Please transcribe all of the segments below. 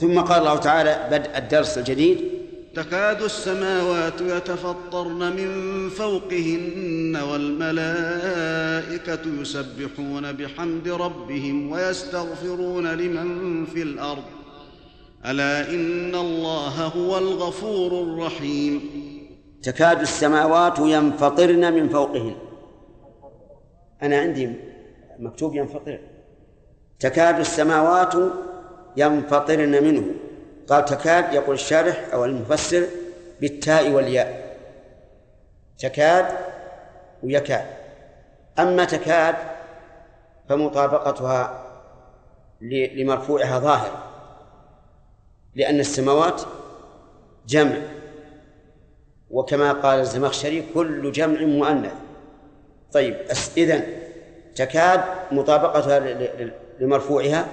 ثم قال الله تعالى بدء الدرس الجديد. تكاد السماوات يتفطرن من فوقهن والملائكة يسبحون بحمد ربهم ويستغفرون لمن في الأرض. ألا إن الله هو الغفور الرحيم. تكاد السماوات ينفطرن من فوقهن. أنا عندي مكتوب ينفطر. تكاد السماوات ينفطرن منه. قال تكاد يقول الشارح أو المفسر بالتاء والياء. تكاد ويكاد. أما تكاد فمطابقتها لمرفوعها ظاهر لأن السماوات جمع. وكما قال الزمخشري كل جمع مؤنث. طيب إذن تكاد مطابقتها لمرفوعها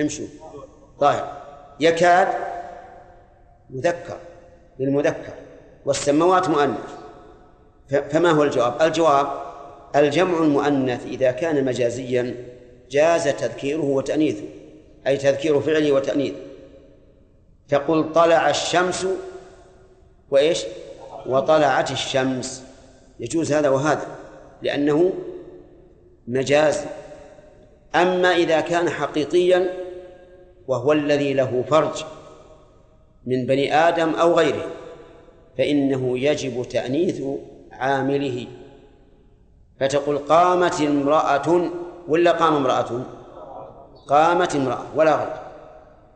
امشوا. ظاهر يكاد مذكر للمذكر والسماوات مؤنث. فما هو الجواب؟ الجواب الجمع المؤنث إذا كان مجازيا جاز تذكيره وتأنيثه أي تذكير فعله وتأنيثه تقول طلع الشمس وإيش؟ وطلعت الشمس. يجوز هذا وهذا لأنه مجاز. أما إذا كان حقيقيا وهو الذي له فرج من بني آدم أو غيره فإنه يجب تأنيث عامله. فتقول قامت امرأة ولا قام امرأة؟ قامت امرأة ولا غير.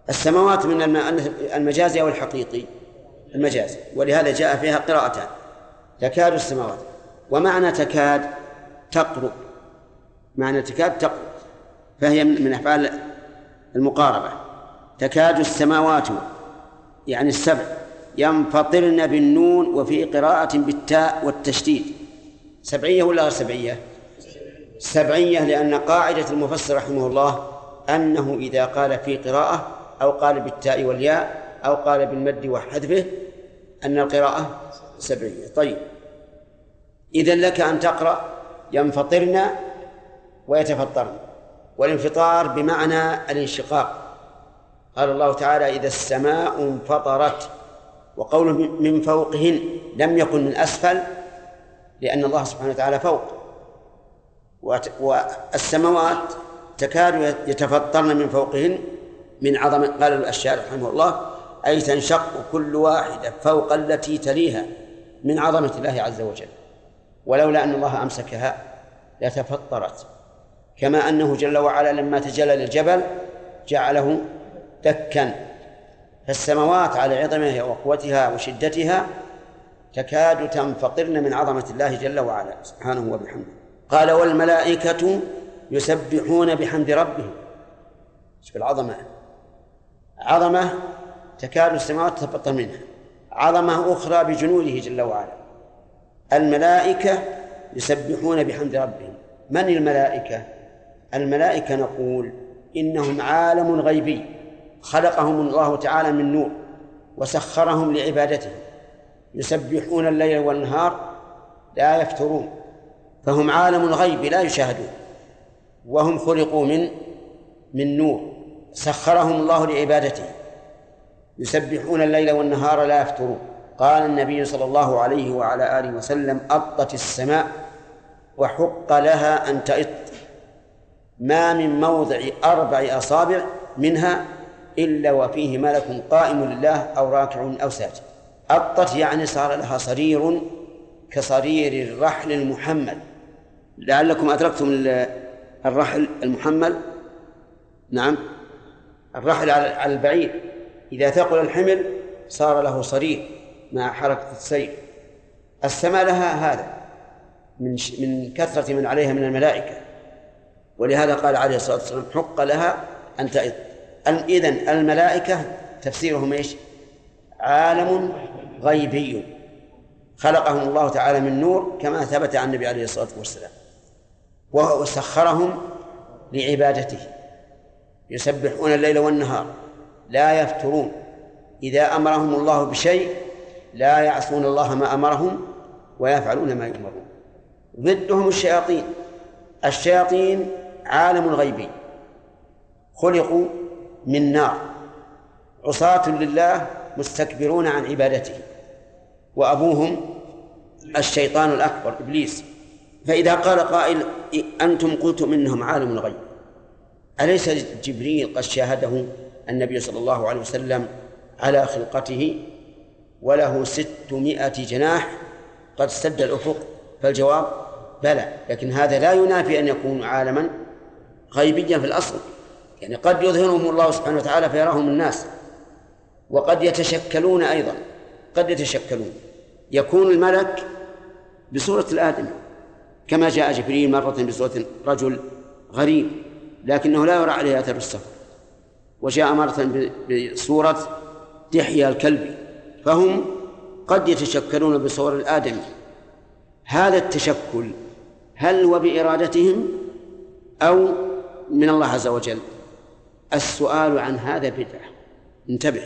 السماوات من المجاز أو الحقيقي؟ المجاز. ولهذا جاء فيها قراءتان. تكاد السماوات. ومعنى تكاد تقرب. معنى تكاد تقرب. فهي من أفعال المقاربة. تكاد السماوات يعني السبع ينفطرن بالنون وفي قراءة بالتاء والتشديد. سبعية ولا غير سبعية؟ سبعية لأن قاعدة المفسر رحمه الله أنه إذا قال في قراءة أو قال بالتاء والياء أو قال بالمد وحذفه أن القراءة سبعية. طيب. إذا لك أن تقرأ ينفطرن ويتفطرن. والانفطار بمعنى الانشقاق. قال الله تعالى إذا السماء انفطرت وقوله من فوقهن لم يكن من أسفل لأن الله سبحانه وتعالى فوق. والسماوات تكاد يتفطرن من فوقهن من عظمة قال الشارع رحمه الله أي تنشق كل واحدة فوق التي تليها من عظمة الله عز وجل. ولولا أن الله أمسكها لتفطرت. كما أنه جل وعلا لما تجلى للجبل جعله دكا. فالسماوات على عظمها وقوتها وشدتها تكاد تنفطرن من عظمة الله جل وعلا سبحانه وبحمده. قال والملائكة يسبحون بحمد ربهم. شوف العظمة. عظمة تكاد السماوات تتفطر منها. عظمة أخرى بجنوده جل وعلا. الملائكة يسبحون بحمد ربهم. من الملائكة؟ الملائكة نقول إنهم عالم غيبي خلقهم الله تعالى من نور وسخرهم لعبادته. يسبحون الليل والنهار لا يفترون فهم عالم الغيب لا يشاهدون وهم خلقوا من من نور سخرهم الله لعبادته. يسبحون الليل والنهار لا يفترون. قال النبي صلى الله عليه وعلى آله وسلم أطت السماء وحق لها أن تئط. ما من موضع أربع أصابع منها إلا وفيه ملك قائم لله أو راكع أو ساجد. أطت يعني صار لها صرير كصرير الرحل المحمل. لعلكم أدركتم الرحل المحمل؟ نعم. الرحل على البعير. إذا ثقل الحمل صار له صرير مع حركة السير. السماء لها هذا. من من كثرة من عليها من الملائكة. ولهذا قال عليه الصلاة والسلام حق لها أن تئض إذن الملائكة تفسيرهم إيش؟ عالم غيبي. خلقهم الله تعالى من نور كما ثبت عن النبي عليه الصلاة والسلام. وسخرهم لعبادته. يسبحون الليل والنهار لا يفترون. إذا أمرهم الله بشيء لا يعصون الله ما أمرهم ويفعلون ما يؤمرون. ضدهم الشياطين. الشياطين عالم غيبي خلقوا من نار. عصاة لله مستكبرون عن عبادته. وأبوهم الشيطان الأكبر إبليس. فإذا قال قائل أنتم قلتم إنهم عالم الغيب. أليس جبريل قد شاهده النبي صلى الله عليه وسلم على خلقته؟ وله ستمائة جناح قد سد الأفق. فالجواب بلى. لكن هذا لا ينافي أن يكون عالما غيبيا في الأصل. يعني قد يظهرهم الله سبحانه وتعالى فيراهم الناس وقد يتشكلون أيضا قد يتشكلون. يكون الملك بصورة الآدم كما جاء جبريل مرة بصورة رجل غريب لكنه لا يرى عليه أثر السفر وجاء مرة بصورة دحية الكلب. فهم قد يتشكلون بصور الآدم هذا التشكل هل هو بإرادتهم أو من الله عز وجل. السؤال عن هذا بدعة. انتبه.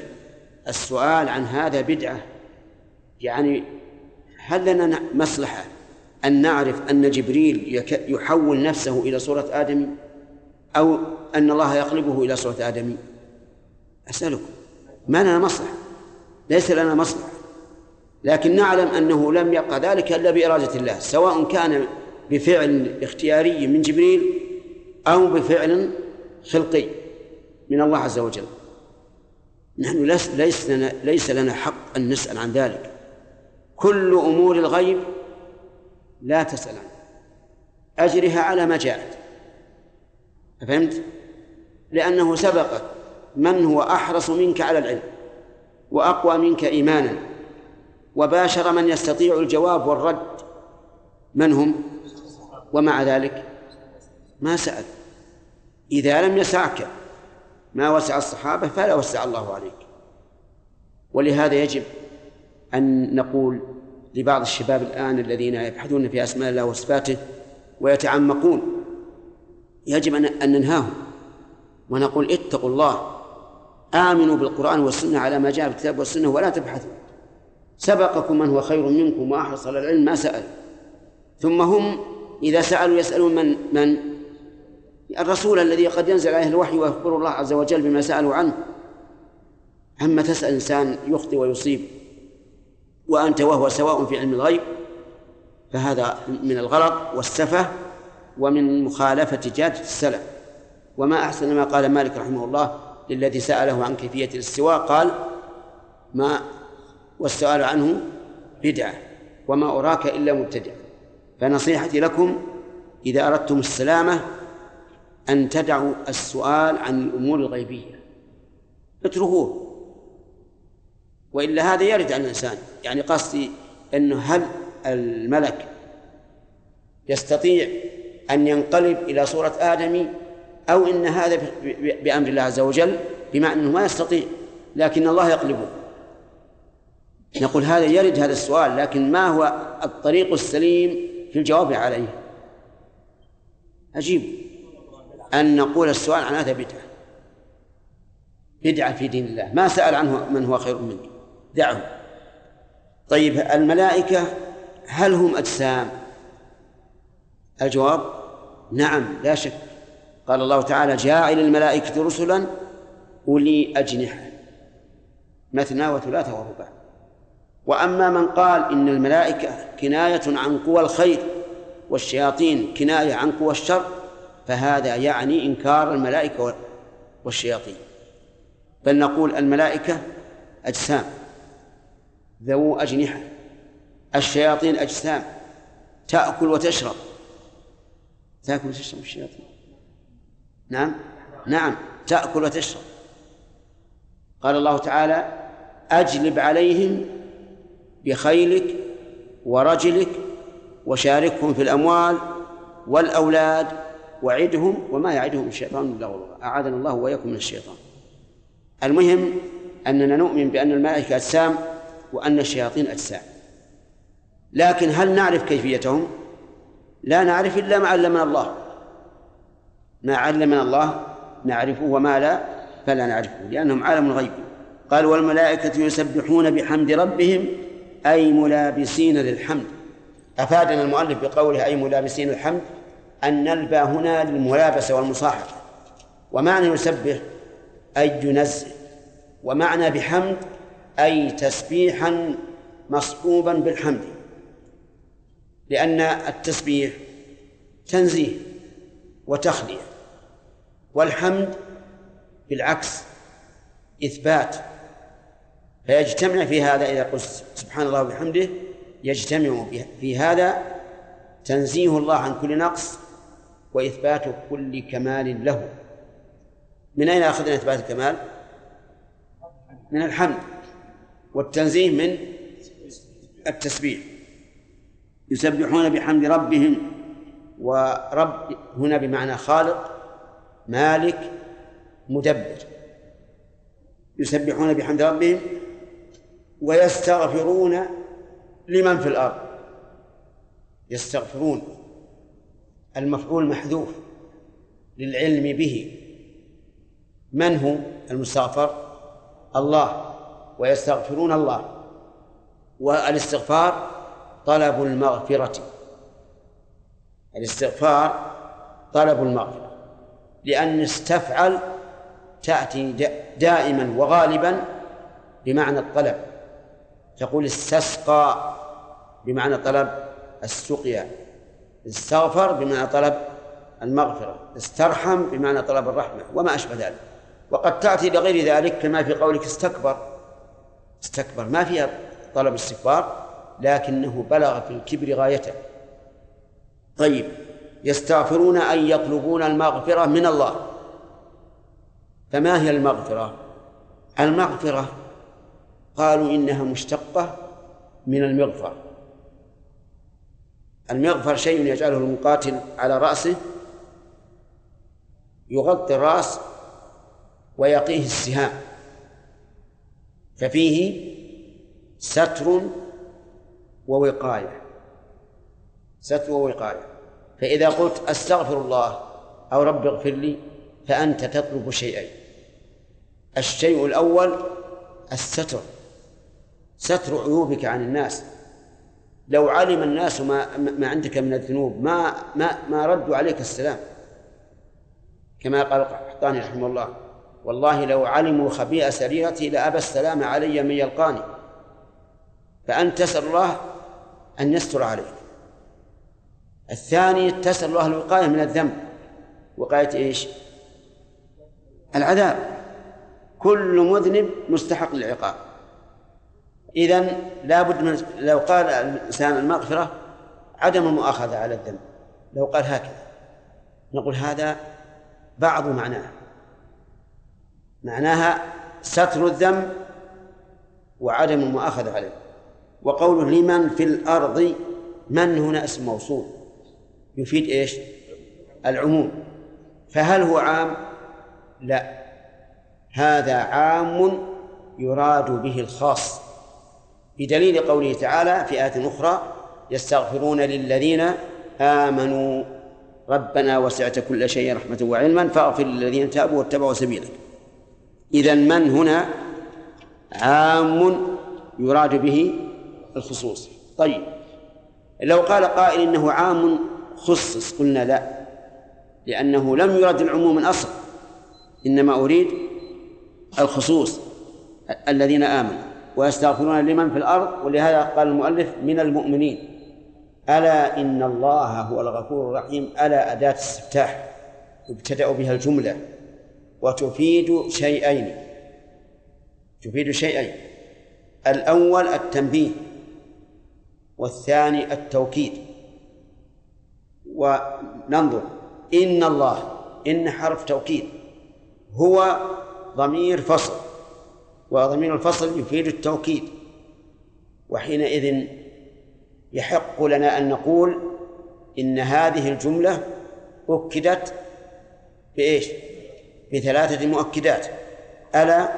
السؤال عن هذا بدعة. يعني هل لنا مصلحة أن نعرف أن جبريل يحول نفسه إلى صورة آدم أو أن الله يقلبه إلى صورة آدم؟ أسألكم. ما لنا مصلحة. ليس لنا مصلحة. لكن نعلم أنه لم يبقى ذلك إلا بإرادة الله. سواء كان بفعل اختياري من جبريل أو بفعل خلقي من الله عز وجل. نحن ليس لنا ليس لنا حق أن نسأل عن ذلك. كل أمور الغيب لا تسأل عنها. أجرها على ما جاءت. فهمت؟ لأنه سبقك من هو أحرص منك على العلم وأقوى منك إيمانا وباشر من يستطيع الجواب والرد. من هم؟ ومع ذلك ما سأل. إذا لم يسعك ما وسع الصحابة فلا وسع الله عليك. ولهذا يجب أن نقول لبعض الشباب الآن الذين يبحثون في أسماء الله وصفاته ويتعمقون يجب أن ننهاهم ونقول اتقوا الله آمنوا بالقرآن والسنة على ما جاء في الكتاب والسنة ولا تبحثوا. سبقكم من هو خير منكم وأحرص على العلم ما سأل. ثم هم إذا سألوا يسألون من من؟ الرسول الذي قد ينزل عليه الوحي ويخبر الله عز وجل بما سألوا عنه أما تسأل إنسان يخطئ ويصيب وأنت وهو سواء في علم الغيب فهذا من الغلط والسفة ومن مخالفة جادة السلف. وما أحسن ما قال مالك رحمه الله للذي سأله عن كيفية الاستواء قال ما والسؤال عنه بدعة وما أراك إلا مبتدع. فنصيحتي لكم إذا أردتم السلامة أن تدعوا السؤال عن الأمور الغيبية. اتركوه. وإلا هذا يرد على الإنسان. يعني قصدي أنه هل الملك يستطيع أن ينقلب إلى صورة آدمي أو إن هذا بأمر الله عز وجل بمعنى أنه ما يستطيع لكن الله يقلبه. نقول هذا يرد هذا السؤال لكن ما هو الطريق السليم في الجواب عليه؟ أجيب أن نقول السؤال عن هذا بدعة. بدعة في دين الله. ما سأل عنه من هو خير منك دعه. طيب الملائكة هل هم أجسام؟ الجواب نعم لا شك. قال الله تعالى جاعل الملائكة رسلا أولي أجنحة مثنى وثلاثة ورباع. وأما من قال إن الملائكة كناية عن قوى الخير والشياطين كناية عن قوى الشر فهذا يعني إنكار الملائكة والشياطين. بل نقول الملائكة أجسام ذو أجنحة. الشياطين أجسام تأكل وتشرب. تأكل وتشرب الشياطين. نعم؟ نعم تأكل وتشرب. قال الله تعالى أجلب عليهم بخيلك ورجلك وشاركهم في الأموال والأولاد وعدهم وما يعدهم الشيطان إلا غرورا. أعاذنا الله وإياكم من الشيطان. المهم أننا نؤمن بأن الملائكة أجسام وأن الشياطين أجسام. لكن هل نعرف كيفيتهم؟ لا نعرف إلا ما علمنا الله. ما علمنا الله نعرفه وما لا فلا نعرفه لأنهم عالم الغيب. قال والملائكة يسبحون بحمد ربهم أي ملابسين للحمد. أفادنا المؤلف بقوله أي ملابسين الحمد أن نلبى هنا للملابسة والمصاحبة ومعنى يسبح أي ينزه ومعنى بحمد أي تسبيحا مصحوبا بالحمد. لأن التسبيح تنزيه وتخلية. والحمد بالعكس إثبات. فيجتمع في هذا إذا قلت سبحان الله وبحمده يجتمع في هذا تنزيه الله عن كل نقص وإثبات كل كمال له. من أين أخذنا إثبات الكمال؟ من الحمد والتنزيه من التسبيح. يسبحون بحمد ربهم ورب هنا بمعنى خالق مالك مدبر. يسبحون بحمد ربهم ويستغفرون لمن في الأرض. يستغفرون. المفعول محذوف للعلم به. من هو المستغفر الله ويستغفرون الله. والاستغفار طلب المغفرة. الاستغفار طلب المغفرة لأن استفعل تأتي دائما وغالبا بمعنى الطلب. تقول استسقى بمعنى طلب السقيا. استغفر بمعنى طلب المغفرة استرحم بمعنى طلب الرحمة وما أشبه ذلك. وقد تأتي لغير ذلك كما في قولك استكبر. استكبر ما فيها طلب استكبار لكنه بلغ في الكبر غايته. طيب يستغفرون أن يطلبون المغفرة من الله. فما هي المغفرة؟ المغفرة قالوا إنها مشتقة من المغفر المغفر شيء يجعله المقاتل على رأسه يغطي الرأس ويقيه السهام. ففيه ستر ووقاية. ستر ووقاية. فإذا قلت أستغفر الله أو رب اغفر لي فأنت تطلب شيئين. الشيء الأول الستر. ستر عيوبك عن الناس. لو علم الناس ما ما عندك من الذنوب ما ما ما ردوا عليك السلام. كما قال القحطاني رحمه الله والله لو علموا خبيئة سريرتي لأبى السلام علي من يلقاني فأنت تسأل الله أن يستر عليك. الثاني تسأل الله الوقاية من الذنب. وقاية إيش؟ العذاب. كل مذنب مستحق للعقاب. إذا لابد من لو قال الإنسان المغفرة عدم المؤاخذة على الذنب. لو قال هكذا. نقول هذا بعض معناه. معناها ستر الذنب وعدم المؤاخذة عليه. وقوله لمن في الأرض من هنا اسم موصول. يفيد إيش؟ العموم. فهل هو عام؟ لا. هذا عام يراد به الخاص. بدليل قوله تعالى في آية أخرى يستغفرون للذين آمنوا. ربنا وسعت كل شيء رحمة وعلما فاغفر للذين تابوا واتبعوا سبيلك. إذا من هنا عام يراد به الخصوص. طيب لو قال قائل إنه عام خصص قلنا لا لأنه لم يرد العموم من أصل. إنما أريد الخصوص الذين آمنوا. ويستغفرون لمن في الأرض ولهذا قال المؤلف من المؤمنين ألا إن الله هو الغفور الرحيم ألا أداة استفتاح؟ يبتدأ بها الجملة. وتفيد شيئين. تفيد شيئين. الأول التنبيه والثاني التوكيد. وننظر. إن الله إن حرف توكيد هو ضمير فصل. وضمير الفصل يفيد التوكيد وحينئذ يحق لنا أن نقول إن هذه الجملة أكدت بإيش؟ بثلاثة مؤكدات ألا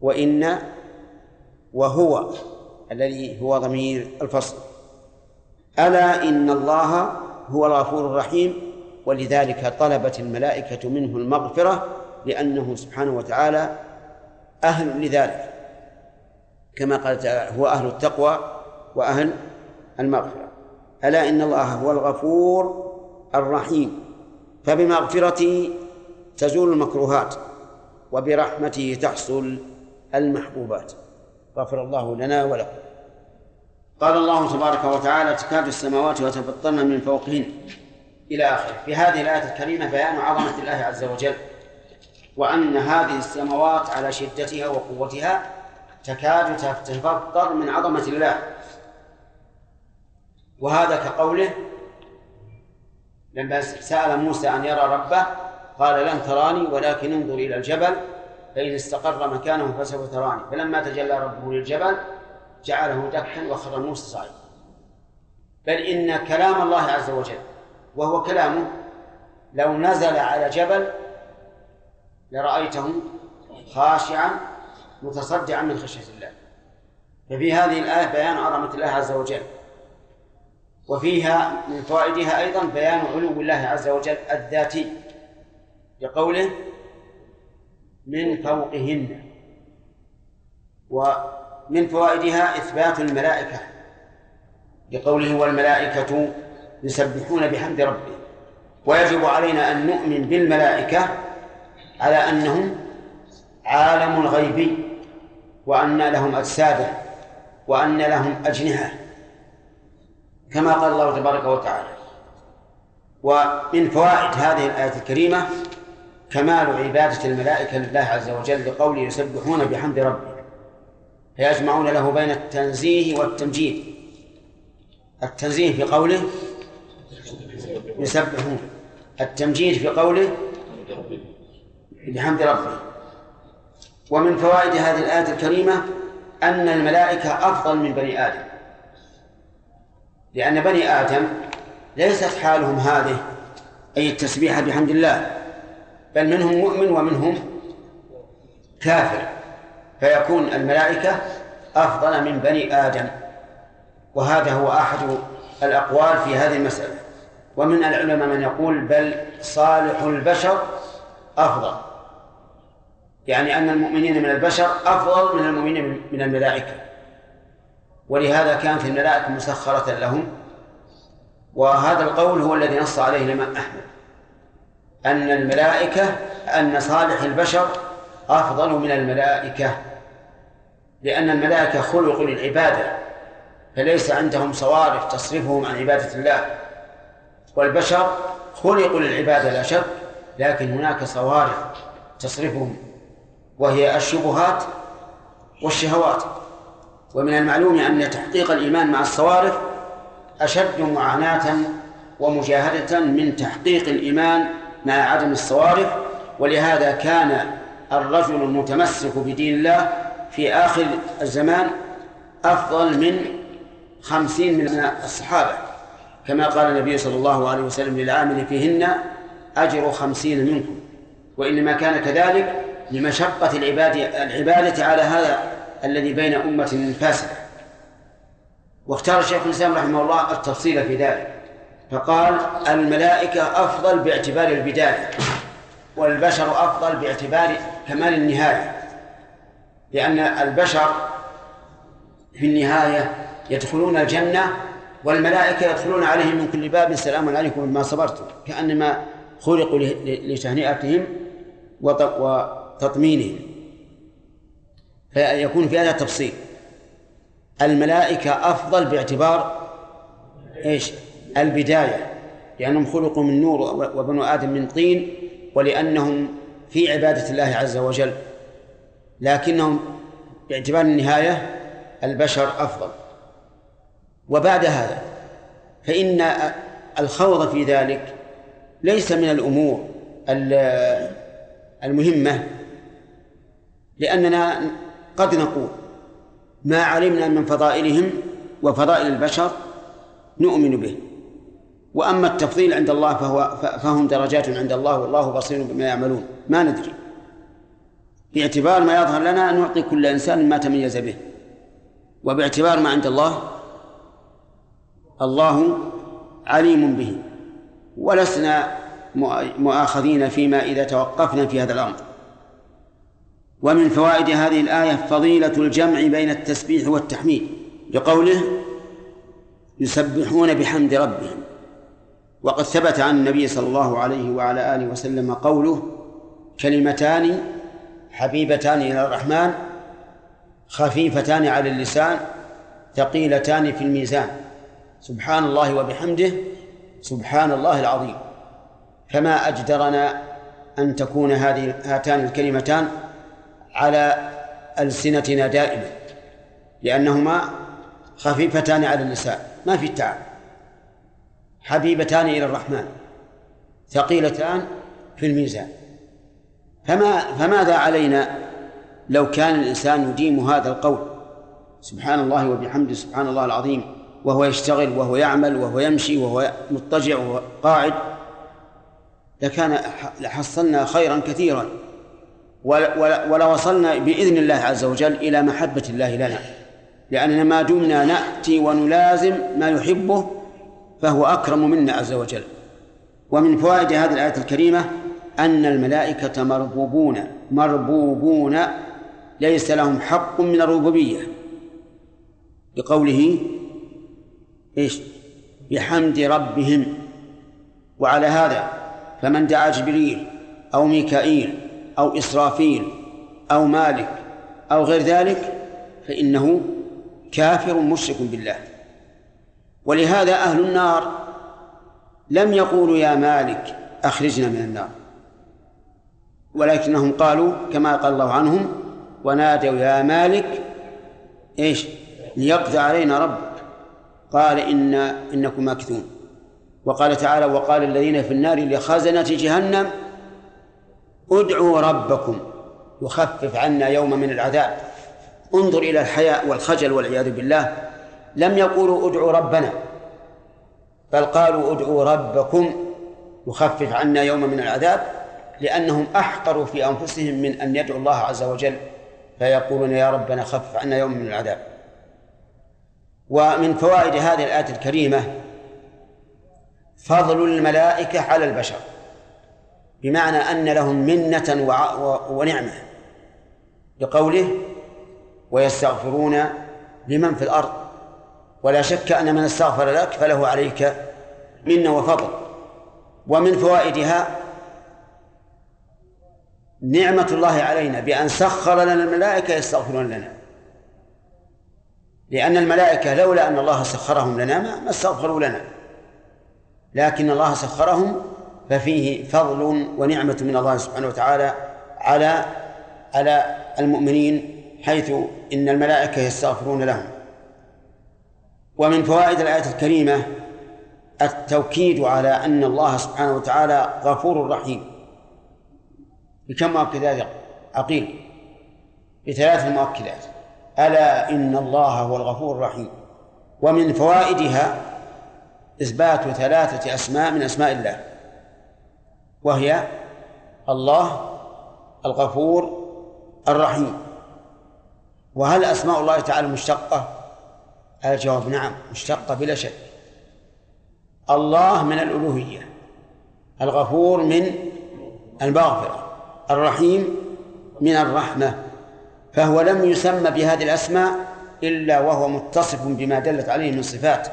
وإن وهو الذي هو ضمير الفصل ألا إن الله هو الغفور الرحيم ولذلك طلبت الملائكة منه المغفرة لأنه سبحانه وتعالى أهل لذلك كما قال تعالى هو أهل التقوى وأهل المغفرة. ألا إن الله هو الغفور الرحيم. فبمغفرته تزول المكروهات وبرحمته تحصل المحبوبات. غفر الله لنا ولكم. قال الله تبارك وتعالى تكاد السماوات يتفطرن من فوقهن. إلى آخره. في هذه الآية الكريمة بيان عظمة الله عز وجل. وأن هذه السماوات على شدتها وقوتها تكاد تتفطر من عظمة الله. وهذا كقوله لما سأل موسى أن يرى ربه قال لن تراني ولكن انظر إلى الجبل فإن استقر مكانه فسوف تراني. فلما تجلى ربه للجبل جعله دكا وخر موسى صعيدا بل إن كلام الله عز وجل وهو كلامه لو نزل على جبل لرأيته خاشعا متصدعا من خشية الله. ففي هذه الآية بيان عظمة الله عز وجل. وفيها من فوائدها أيضا بيان علو الله عز وجل الذاتي لقوله من فوقهن. ومن فوائدها إثبات الملائكة لقوله والملائكة يسبحون بحمد ربهم. ويجب علينا أن نؤمن بالملائكة على أنهم عالم الغيب وأن لهم أجسادا وأن لهم أجنحة كما قال الله تبارك وتعالى. ومن فوائد هذه الآية الكريمة كمال عبادة الملائكة لله عز وجل لقوله يسبحون بحمد ربهم فيجمعون له بين التنزيه والتمجيد. التنزيه في قوله يسبحون التمجيد في قوله بحمد ربه ومن فوائد هذه الآية الكريمة أن الملائكة أفضل من بني آدم. لأن بني آدم ليست حالهم هذه أي التسبيح بحمد الله بل منهم مؤمن ومنهم كافر. فيكون الملائكة أفضل من بني آدم. وهذا هو أحد الأقوال في هذه المسألة. ومن العلماء من يقول بل صالح البشر أفضل. يعني أن المؤمنين من البشر أفضل من المؤمنين من الملائكة. ولهذا كانت الملائكة مسخرة لهم. وهذا القول هو الذي نص عليه الإمام أحمد. أن الملائكة أن صالح البشر أفضل من الملائكة. لأن الملائكة خلقوا للعبادة فليس عندهم صوارف تصرفهم عن عبادة الله. والبشر خلقوا للعبادة لا شك لكن هناك صوارف تصرفهم وهي الشبهات والشهوات. ومن المعلوم أن تحقيق الإيمان مع الصوارف أشد معاناة ومجاهدة من تحقيق الإيمان مع عدم الصوارف ولهذا كان الرجل المتمسك بدين الله في آخر الزمان أفضل من خمسين من الصحابة. كما قال النبي صلى الله عليه وسلم للعامل فيهن أجر خمسين منكم وإنما كان كذلك لمشقة العباد العبادة على هذا الذي بين أمة فاسدة. واختار الشيخ الإسلام رحمه الله التفصيل في ذلك. فقال الملائكة أفضل باعتبار البداية والبشر أفضل باعتبار كمال النهاية لأن البشر في النهاية يدخلون الجنة والملائكة يدخلون عليهم من كل باب سلام عليكم بما صبرتم كأنما خلقوا لتهنئتهم وتطمينهم فيكون في هذا تفصيل الملائكة أفضل باعتبار إيش؟ البداية لأنهم خلقوا من نور وبنو آدم من طين ولأنهم في عبادة الله عز وجل. لكنهم باعتبار النهاية البشر أفضل. وبعد هذا فإن الخوض في ذلك ليس من الأمور المهمة لأننا قد نقول ما علمنا من فضائلهم وفضائل البشر نؤمن به. وأما التفضيل عند الله فهو فهم درجات عند الله والله بصير بما يعملون. ما ندري. باعتبار ما يظهر لنا نعطي كل إنسان ما تميز به. وباعتبار ما عند الله الله عليم به. ولسنا مؤاخذين فيما إذا توقفنا في هذا الأمر. ومن فوائد هذه الآية فضيلة الجمع بين التسبيح والتحميد لقوله يسبحون بحمد ربهم. وقد ثبت عن النبي صلى الله عليه وعلى آله وسلم قوله كلمتان حبيبتان إلى الرحمن خفيفتان على اللسان ثقيلتان في الميزان. سبحان الله وبحمده سبحان الله العظيم. فما أجدرنا أن تكون هذه هاتان الكلمتان على ألسنتنا دائما لأنهما خفيفتان على اللسان ما في تعب حبيبتان إلى الرحمن ثقيلتان في الميزان. فما فماذا علينا لو كان الإنسان يديم هذا القول؟ سبحان الله وبحمده سبحان الله العظيم وهو يشتغل وهو يعمل وهو يمشي وهو مضطجع وهو قاعد. لكان لحصلنا خيرا كثيرا. ولوصلنا بإذن الله عز وجل إلى محبة الله لنا. لأننا ما دمنا نأتي ونلازم ما يحبه فهو أكرم منا عز وجل. ومن فوائد هذه الآية الكريمة أن الملائكة مربوبون مربوبون ليس لهم حق من الربوبية. بقوله إيش؟ بحمد ربهم. وعلى هذا فمن دعا جبريل أو ميكائيل أو إسرافيل أو مالك أو غير ذلك فإنه كافر مشرك بالله. ولهذا أهل النار لم يقولوا يا مالك أخرجنا من النار. ولكنهم قالوا كما قال الله عنهم ونادوا يا مالك إيش؟ ليقضي علينا ربك. قال إن إنكم ماكثون. وقال تعالى وقال الذين في النار لخزنة جهنم ادعوا ربكم يخفف عنا يوم من العذاب. انظر إلى الحياء والخجل والعياذ بالله. لم يقولوا ادعوا ربنا بل قالوا ادعوا ربكم يخفف عنا يوم من العذاب لأنهم أحقروا في أنفسهم من أن يدعوا الله عز وجل فيقولون يا ربنا خفف عنا يوم من العذاب. ومن فوائد هذه الآية الكريمة فضل الملائكة على البشر. بمعنى أن لهم منة ونعمة لقوله ويستغفرون لمن في الأرض. ولا شك أن من استغفر لك فله عليك منة وفضل. ومن فوائدها نعمة الله علينا بأن سخر لنا الملائكة يستغفرون لنا. لأن الملائكة لولا أن الله سخرهم لنا ما استغفروا لنا. لكن الله سخرهم ففيه فضل ونعمة من الله سبحانه وتعالى على على المؤمنين حيث إن الملائكة يستغفرون لهم. ومن فوائد الآية الكريمة التوكيد على أن الله سبحانه وتعالى غفور رحيم. بكم مؤكدات عقيل بثلاث مؤكدات ألا إن الله هو الغفور الرحيم. ومن فوائدها إثبات ثلاثة أسماء من أسماء الله. وهي الله الغفور الرحيم. وهل أسماء الله تعالى مشتقة؟ الجواب نعم مشتقة بلا شك. الله من الألوهية الغفور من المغفرة الرحيم من الرحمة. فهو لم يسمى بهذه الأسماء إلا وهو متصف بما دلت عليه من صفات.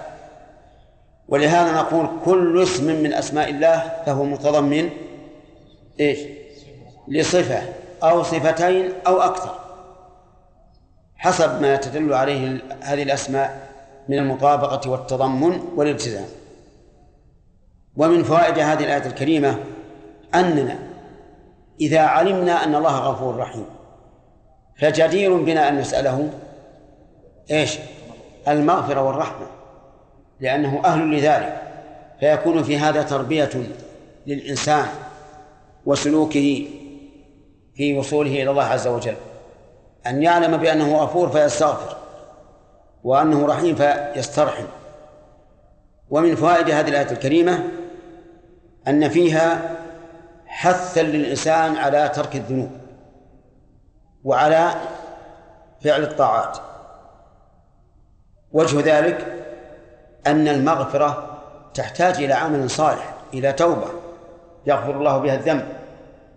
ولهذا نقول كل اسم من أسماء الله فهو متضمن إيش؟ لصفة أو صفتين أو أكثر حسب ما تدل عليه هذه الأسماء من المطابقة والتضمن والالتزام. ومن فوائد هذه الآية الكريمة أننا إذا علمنا أن الله غفور رحيم فجدير بنا أن نسأله إيش؟ المغفرة والرحمة. لأنه أهل لذلك فيكون في هذا تربية للإنسان وسلوكه في وصوله إلى الله عز وجل. أن يعلم بأنه غفور فيستغفر وأنه رحيم فيسترحم. ومن فوائد هذه الآية الكريمة أن فيها حثا للإنسان على ترك الذنوب وعلى فعل الطاعات. وجه ذلك أن المغفرة تحتاج إلى عمل صالح إلى توبة يغفر الله بها الذنب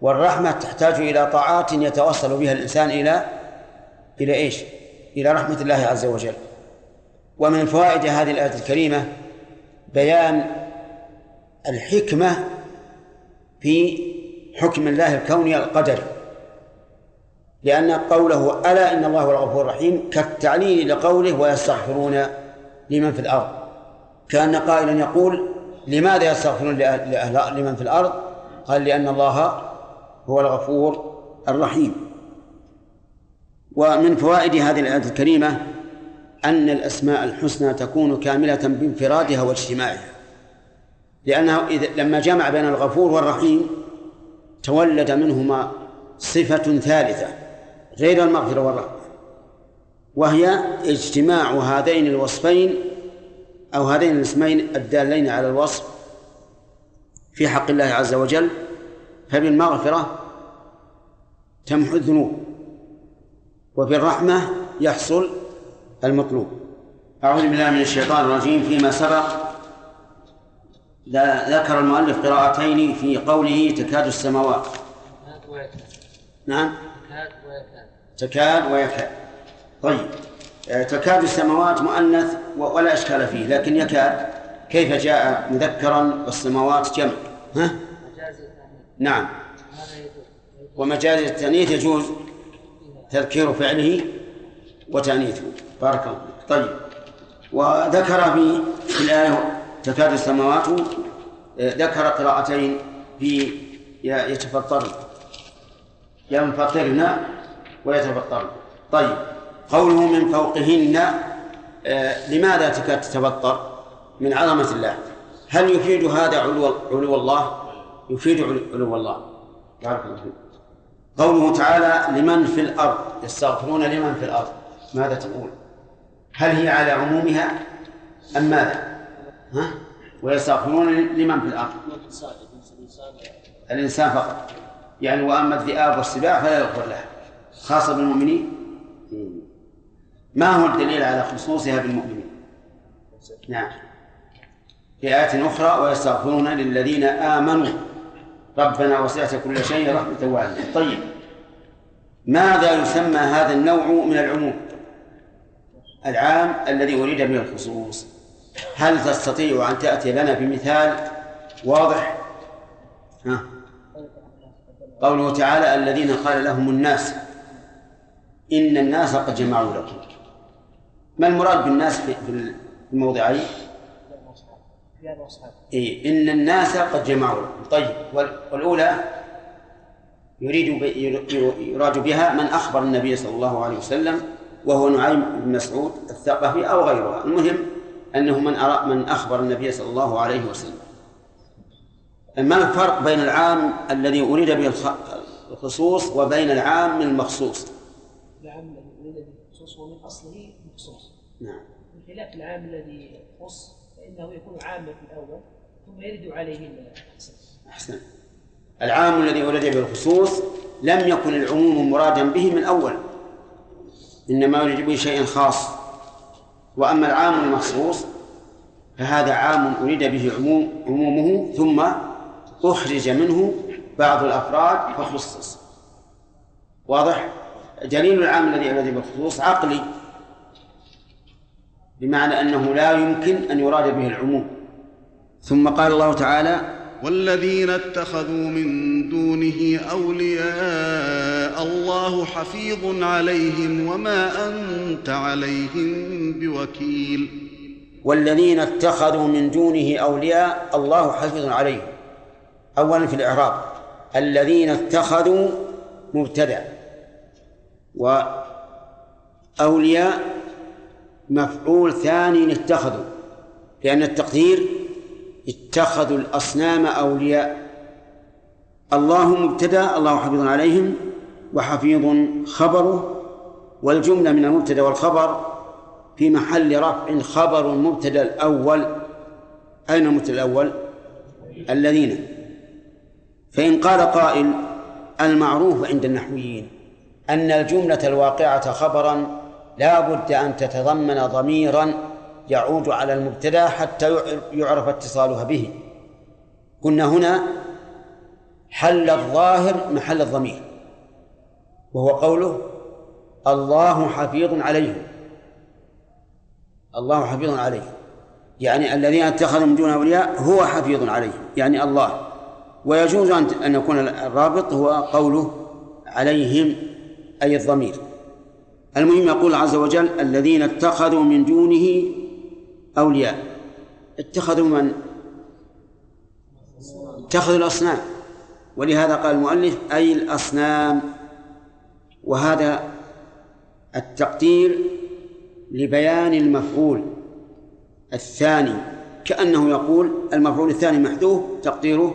والرحمة تحتاج إلى طاعات يتوصل بها الإنسان إلى إلى إيش؟ إلى رحمة الله عز وجل. ومن فوائد هذه الآية الكريمة بيان الحكمة في حكم الله الكوني القدري. لأن قوله ألا إن الله هو الغفور الرحيم كالتعليل لقوله ويستغفرون لمن في الأرض. كأن قائلا يقول لماذا يستغفرون لأهل لمن في الأرض؟ قال لأن الله هو الغفور الرحيم. ومن فوائد هذه الآية الكريمة أن الأسماء الحسنى تكون كاملة بانفرادها واجتماعها. لأنه إذا لما جمع بين الغفور والرحيم تولد منهما صفة ثالثة غير المغفرة والرحمة وهي اجتماع هذين الوصفين أو هذين الاسمين الدالين على الوصف في حق الله عز وجل فبالمغفرة تمحو الذنوب وبالرحمة يحصل المطلوب. أعوذ بالله من الشيطان الرجيم. فيما سبق ذكر المؤلف قراءتين في قوله تكاد السماوات. نعم. تكاد ويكاد. طيب. تكاد السماوات مؤنث ولا إشكال فيه لكن يكاد. كيف جاء مذكرا والسماوات جمع؟ ها؟ نعم. ومجاز التأنيث يجوز تذكير فعله وتأنيثه. بارك الله طيب. وذكر في في الآية تكاد السماوات آه، ذكر قراءتين في يتفطرن. ينفطرن ويتفطرن. طيب. قوله من فوقهن آه، لماذا تكاد تتفطر من عظمة الله. هل يفيد هذا علو علو الله؟ يفيد علو الله. قوله تعالى لمن في الأرض. يستغفرون لمن في الأرض. ماذا تقول؟ هل هي على عمومها؟ أم ماذا؟ ها؟ ويستغفرون لمن في الأرض. الإنسان فقط. يعني وأما الذئاب والسباع فلا يغفر لها خاصة بالمؤمنين. ما هو الدليل على خصوصها بالمؤمنين؟ نعم. في آيات أخرى ويستغفرون للذين آمنوا. ربنا وسعت كل شيء رحمة وعلما طيب. ماذا يسمى هذا النوع من العموم؟ العام الذي أريد به الخصوص. هل تستطيع أن تأتي لنا بمثال واضح؟ ها. قوله تعالى الذين قال لهم الناس إن الناس قد جمعوا لكم. ما المراد بالناس في الموضعين؟ إيه إن الناس قد جمعوا. طيب والأولى يريد يراد بها من أخبر النبي صلى الله عليه وسلم وهو نعيم بن مسعود الثقفي أو غيره المهم أنه من أرى من أخبر النبي صلى الله عليه وسلم. ما الفرق بين العام الذي أريد به الخصوص وبين العام المخصوص؟ العام الذي أريد به الخصوص هو من أصله مخصوص نعم. بخلاف العام الذي يخص فإنه يكون عاما في الأول ثم يرد عليه أحسن. العام الذي أريد به الخصوص لم يكن العموم مرادا به من أول إنما يريد به شيء خاص. وأما العام المخصوص فهذا عام أريد به عموم عمومه ثم أخرج منه بعض الأفراد فخصص واضح؟ دليل العام الذي أريد بالخصوص عقلي. بمعنى أنه لا يمكن أن يراد به العموم. ثم قال الله تعالى والذين اتخذوا من دونه أولياء الله حفيظ عليهم وما أنت عليهم بوكيل. والذين اتخذوا من دونه أولياء الله حفيظ عليهم. اولا في الإعراب الذين اتخذوا مبتدأ وأولياء مفعول ثاني اتخذوا لأن التقدير اتخذوا الأصنام أولياء. الله مبتدأ الله حفيظ عليهم وحفيظ خبره والجملة من المبتدأ والخبر في محل رفع خبر المبتدأ الأول. أين المبتدأ الأول؟ الذين. فإن قال قائل المعروف عند النحويين أن الجملة الواقعة خبرا لا بد أن تتضمن ضميرا يعود على المبتدا حتى يعرف اتصالها به. قلنا هنا حل الظاهر محل الضمير وهو قوله الله حفيظ عليهم الله حفيظ عليهم يعني الذين اتخذوا من دون أولياء هو حفيظ عليهم يعني الله. ويجوز أن يكون الرابط هو قوله عليهم أي الضمير. المهم يقول عز وجل الذين اتخذوا من دونه أولياء. اتخذوا من؟ اتخذوا الأصنام. ولهذا قال المؤلف أي الأصنام. وهذا التقدير لبيان المفعول الثاني كأنه يقول المفعول الثاني محذوف تقديره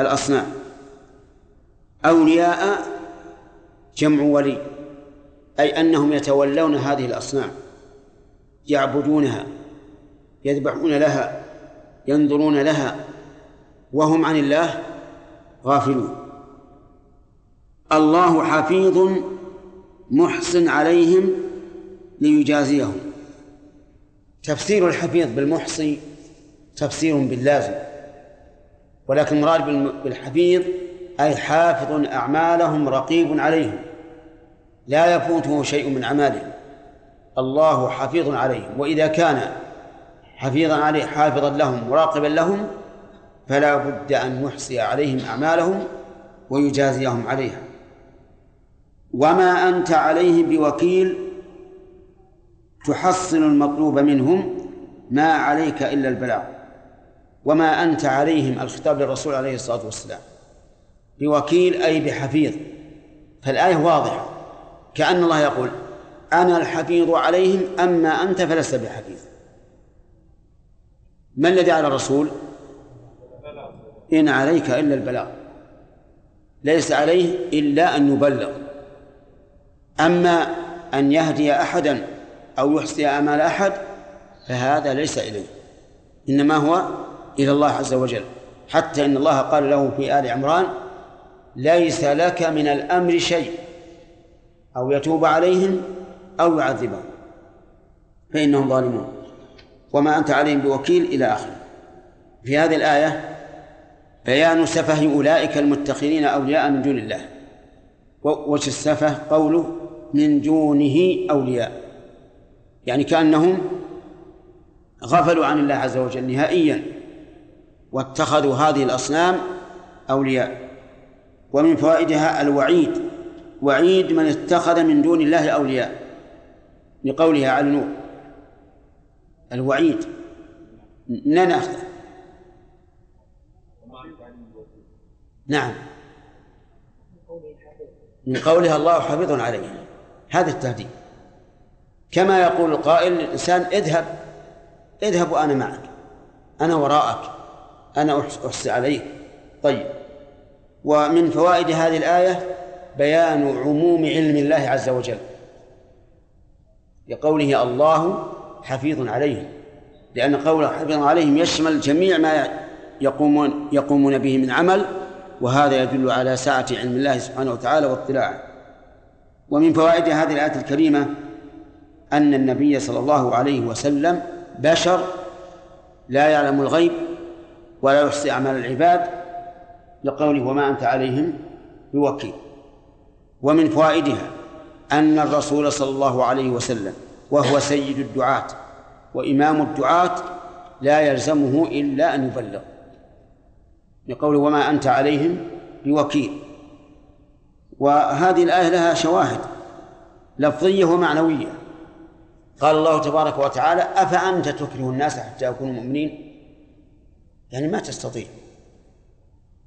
الأصنام. أولياء جمع ولي. أي أنهم يتولون هذه الأصنام يعبدونها يذبحون لها ينظرون لها وهم عن الله غافلون. الله حفيظ محسن عليهم ليجازيهم. تفسير الحفيظ بالمحصي تفسير باللازم ولكن المراد بالحفيظ أي حافظ أعمالهم رقيب عليهم. لا يفوته شيء من أعمالهم الله حفيظ عليهم. وإذا كان حفيظا عليه حافظا لهم مراقبا لهم فلا بد أن يحصي عليهم أعمالهم ويجازيهم عليها. وما أنت عليهم بوكيل تحصل المطلوب منهم ما عليك إلا البلاغ. وما أنت عليهم الخطاب للرسول عليه الصلاة والسلام بوكيل أي بحفيظ. فالآية واضحة. كأن الله يقول أنا الحفيظ عليهم أما أنت فلست بحفيظ. ما الذي على الرسول؟ إن عليك إلا البلاغ. ليس عليه إلا أن يبلغ. أما أن يهدي أحدا أو يحصي أمال أحد فهذا ليس إليه. إنما هو إلى الله عز وجل. حتى إن الله قال له في آل عمران ليس لك من الأمر شيء. أو يتوب عليهم أو يعذبهم. فإنهم ظالمون. وما أنت عليهم بوكيل إلى آخره. في هذه الآية بيان سفه أولئك المتخذين أولياء من دون الله. وجه السفه قوله من دونه أولياء. يعني كأنهم غفلوا عن الله عز وجل نهائيا. واتخذوا هذه الأصنام أولياء. ومن فوائدها الوعيد. وعيد من اتخذ من دون الله أولياء لقولها على النور. الوعيد. ناخذه نعم. من قولها الله حفيظ عليه. هذا التهديد. كما يقول القائل للإنسان اذهب. اذهب وأنا معك. أنا وراءك. أنا أحصي عليك. طيب. ومن فوائد هذه الآية بيان عموم علم الله عز وجل. لقوله الله حفيظ عليهم. لأن قوله حفيظ عليهم يشمل جميع ما يقومون يقومون به من عمل وهذا يدل على سعة علم الله سبحانه وتعالى واطلاعه. ومن فوائد هذه الآية الكريمة أن النبي صلى الله عليه وسلم بشر لا يعلم الغيب ولا يحصي أعمال العباد. لقوله وما أنت عليهم بوكيل. ومن فوائدها أن الرسول صلى الله عليه وسلم وهو سيد الدعاة وإمام الدعاة لا يلزمه إلا أن يبلغ. لقوله وما أنت عليهم بوكيل. وهذه الآية لها شواهد لفظية ومعنوية. قال الله تبارك وتعالى أفأنت تكره الناس حتى يكونوا مؤمنين؟ يعني ما تستطيع.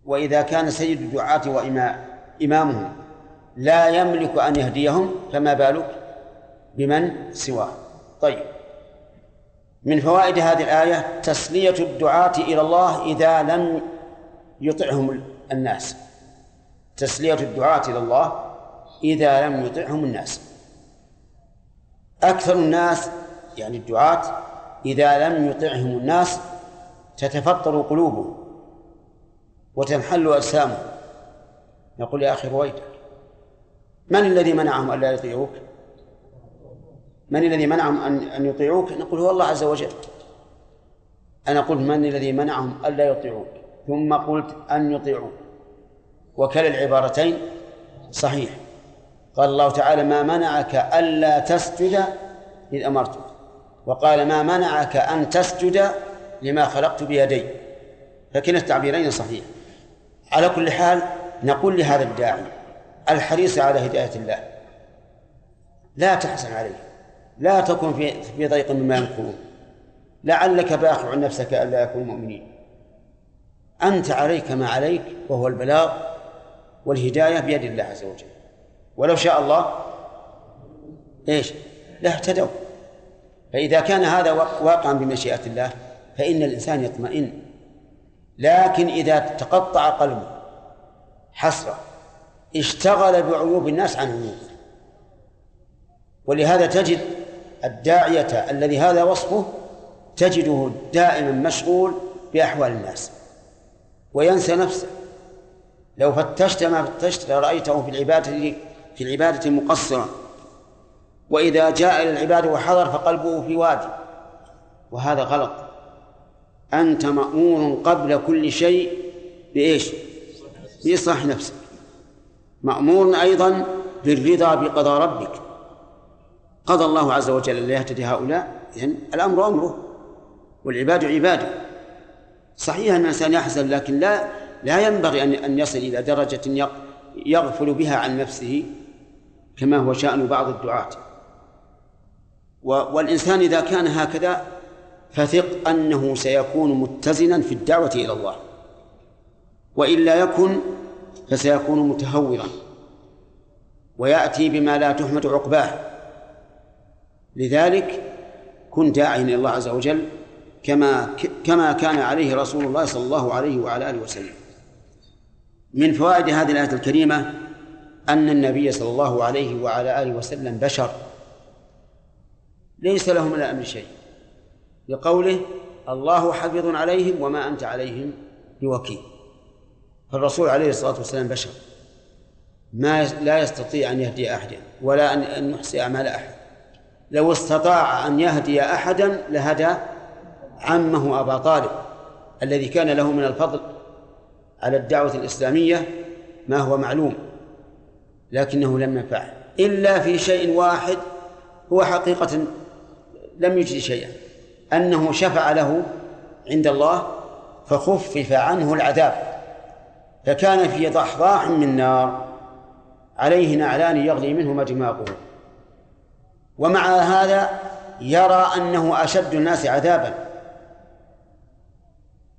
وإذا كان سيد الدعاة وإمامهم لا يملك أن يهديهم فما بالك بمن سواه طيب. من فوائد هذه الآية تسلية الدعاة إلى الله إذا لم يطعهم الناس. تسلية الدعاة إلى الله إذا لم يطعهم الناس. أكثر الناس يعني الدعاة إذا لم يطعهم الناس تتفطر قلوبهم وتنحل أجسامهم. يقول يا أخي رويدك من الذي منعهم ألا يطيعوك؟ من الذي منعهم أن أن يطيعوك؟ نقول هو الله عز وجل. أنا قلت من الذي منعهم ألا يطيعوك؟ ثم قلت أن يطيعوك. وكلا العبارتين صحيح. قال الله تعالى ما منعك ألا تسجد إذ أمرتك. وقال ما منعك أن تسجد لما خلقت بيدي. فكلا التعبيرين صحيح. على كل حال نقول لهذا الداعي الحريص على هداية الله. لا تحزن عليه. لا تكن في في ضيق مما يمكرون لعلك باخع نفسك ألا يكونوا مؤمنين. أنت عليك ما عليك وهو البلاغ والهداية بيد الله عز وجل. ولو شاء الله إيش؟ لاهتدوا فإذا كان هذا واقعا بمشيئة الله فإن الإنسان يطمئن. لكن إذا تقطع قلبه حسرة اشتغل بعيوب الناس عن عيوبه ولهذا تجد الداعية الذي هذا وصفه تجده دائما مشغول بأحوال الناس وينسى نفسه. لو فتشت ما فتشت لرأيته في العبادة في العبادة مقصرا. وإذا جاء إلى العبادة وحضر فقلبه في وادي. وهذا غلط. أنت مأمور قبل كل شيء بإيش؟ بإصلاح نفسك. مأمور أيضا بالرضا بقضاء ربك. قضى الله عز وجل أن يهتدي هؤلاء. إذن الأمر أمره والعباد عباده. صحيح أن الإنسان يحزن لكن لا لا ينبغي أن أن يصل إلى درجة يغفل بها عن نفسه كما هو شأن بعض الدعاة. والإنسان إذا كان هكذا فثق أنه سيكون متزنا في الدعوة إلى الله. وإلا يكن فسيكون متهورا ويأتي بما لا تحمد عقباه. لذلك كن داعيا إلى الله عز وجل كما كما كان عليه رسول الله صلى الله عليه وعلى آله وسلم. من فوائد هذه الآية الكريمة أن النبي صلى الله عليه وعلى آله وسلم بشر. ليس له من الأمر شيء. لقوله الله حفظ عليهم وما أنت عليهم بوكيل. فالرسول عليه الصلاة والسلام بشر. ما لا يستطيع أن يهدي أحدا ولا أن يحصي أعمال أحد. لو استطاع أن يهدي أحدا لهدى عمه أبا طالب الذي كان له من الفضل على الدعوة الإسلامية ما هو معلوم لكنه لم ينفعه. إلا في شيء واحد هو حقيقة لم يجد شيئا أنه شفع له عند الله فخفف عنه العذاب. فكان في ضحضاح من نار عليه نعلان يغلي منهما دماغه ومع هذا يرى أنه أشد الناس عذابا.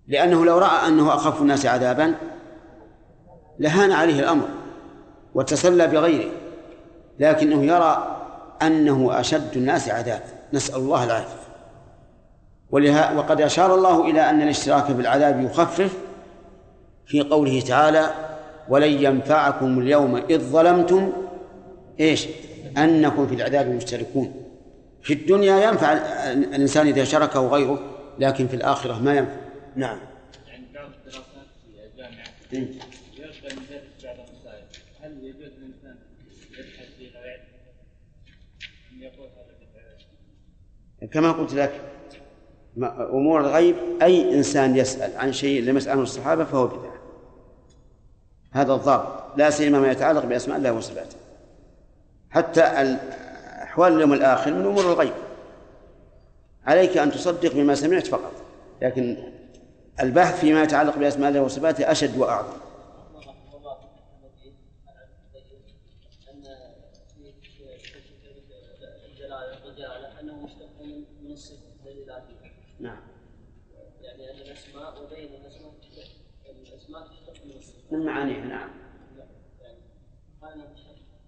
لأنه لو رأى أنه أخف الناس عذابا لهان عليه الأمر وتسلى بغيره. لكنه يرى أنه أشد الناس عذابا. نسأل الله العافية. وقد أشار الله إلى أن الاشتراك في العذاب يخفف في قوله تعالى ولن ينفعكم اليوم إذ ظلمتم إيش؟ أنكم في العذاب مشتركون. في الدنيا ينفع الإنسان إذا شركه غيره لكن في الآخرة ما ينفع. نعم. عند بعض الدراسات في هل يجوز للإنسان يبحث أن يقول هذا كما قلت لك أمور الغيب أي إنسان يسأل عن شيء لم يسأله الصحابة فهو بدعة. هذا الضابط لا سيما ما يتعلق بأسماء الله وصفاته. حتى أحوال اليوم الآخر من أمور الغيب. عليك أن تصدق بما سمعت فقط لكن البحث فيما يتعلق بأسماء الله وصفاته أشد وأعظم نعم يعني ان الاسماء وبين الاسماء الاسماء تشتق من معانيها نعم. يعني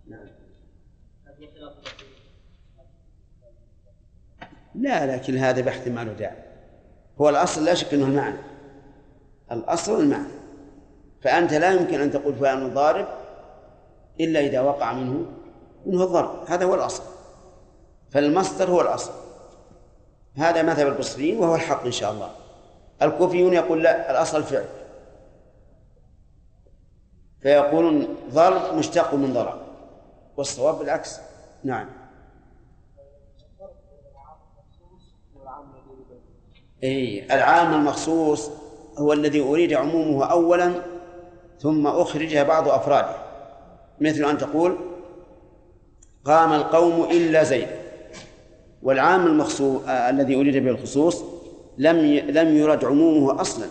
نعم. لا لكن هذا بحث ما له داعي. هو الأصل لا شك أنه المعنى. الأصل المعنى فأنت لا يمكن أن تقول فلان ضارب إلا إذا وقع منه منه الضرب. هذا هو الأصل. فالمصدر هو الأصل. هذا مذهب البصريين وهو الحق إن شاء الله. الكوفيون يقول لا الأصل فعل. فيقولون ضرب مشتق من ضرب والصواب بالعكس. نعم. أي العام المخصوص هو الذي أريد عمومه أولا ثم أخرج بعض أفراده. مثل أن تقول قام القوم إلا زيد. والعام المخصوص آه الذي أريد به الخصوص لم. لم يرد عمومه أصلا.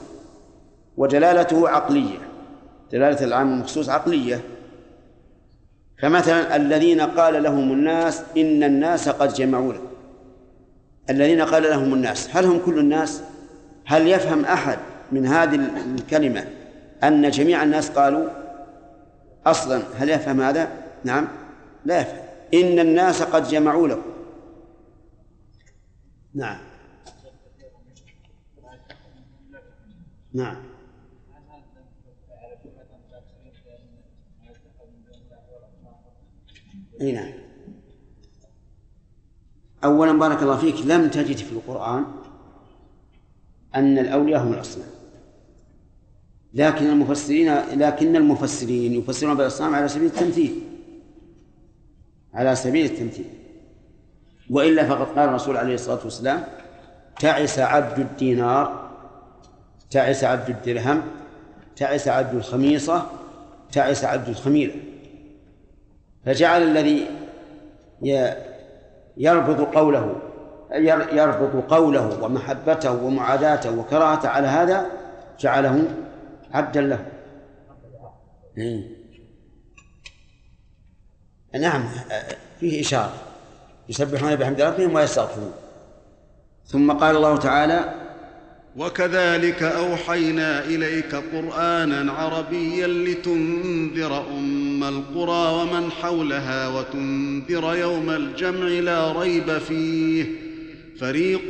ودلالته عقلية. دلالة العام المخصوص عقلية. فمثلا الذين قال لهم الناس إن الناس قد جمعوا لكم الذين قال لهم الناس هل هم كل الناس؟ هل يفهم أحد من هذه الكلمة أن جميع الناس قالوا أصلا؟ هل يفهم هذا؟ نعم لا يفهم. إن الناس قد جمعوا لكم. نعم. نعم. إي نعم. اولا بارك الله فيك لم تجد في القرآن أن الأولياء هم الأصنام. لكن المفسرين لكن المفسرين يفسرون بالأصنام على سبيل التمثيل. على سبيل التمثيل. وإلا فقد قال الرسول عليه الصلاة والسلام تعس عبد الدينار تعس عبد الدرهم تعس عبد الخميصة تعس عبد الخميلة. فجعل الذي يربط قوله يربط قوله ومحبته ومعاداته وكراهته على هذا جعله عبدا له. نعم فيه إشارة. يسبحون بحمد ربهم ويستغفرون. ثم قال الله تعالى وكذلك أوحينا إليك قرآنا عربيا لتنذر القرى ومن حولها وتنذر يوم الجمع لا ريب فيه. فريق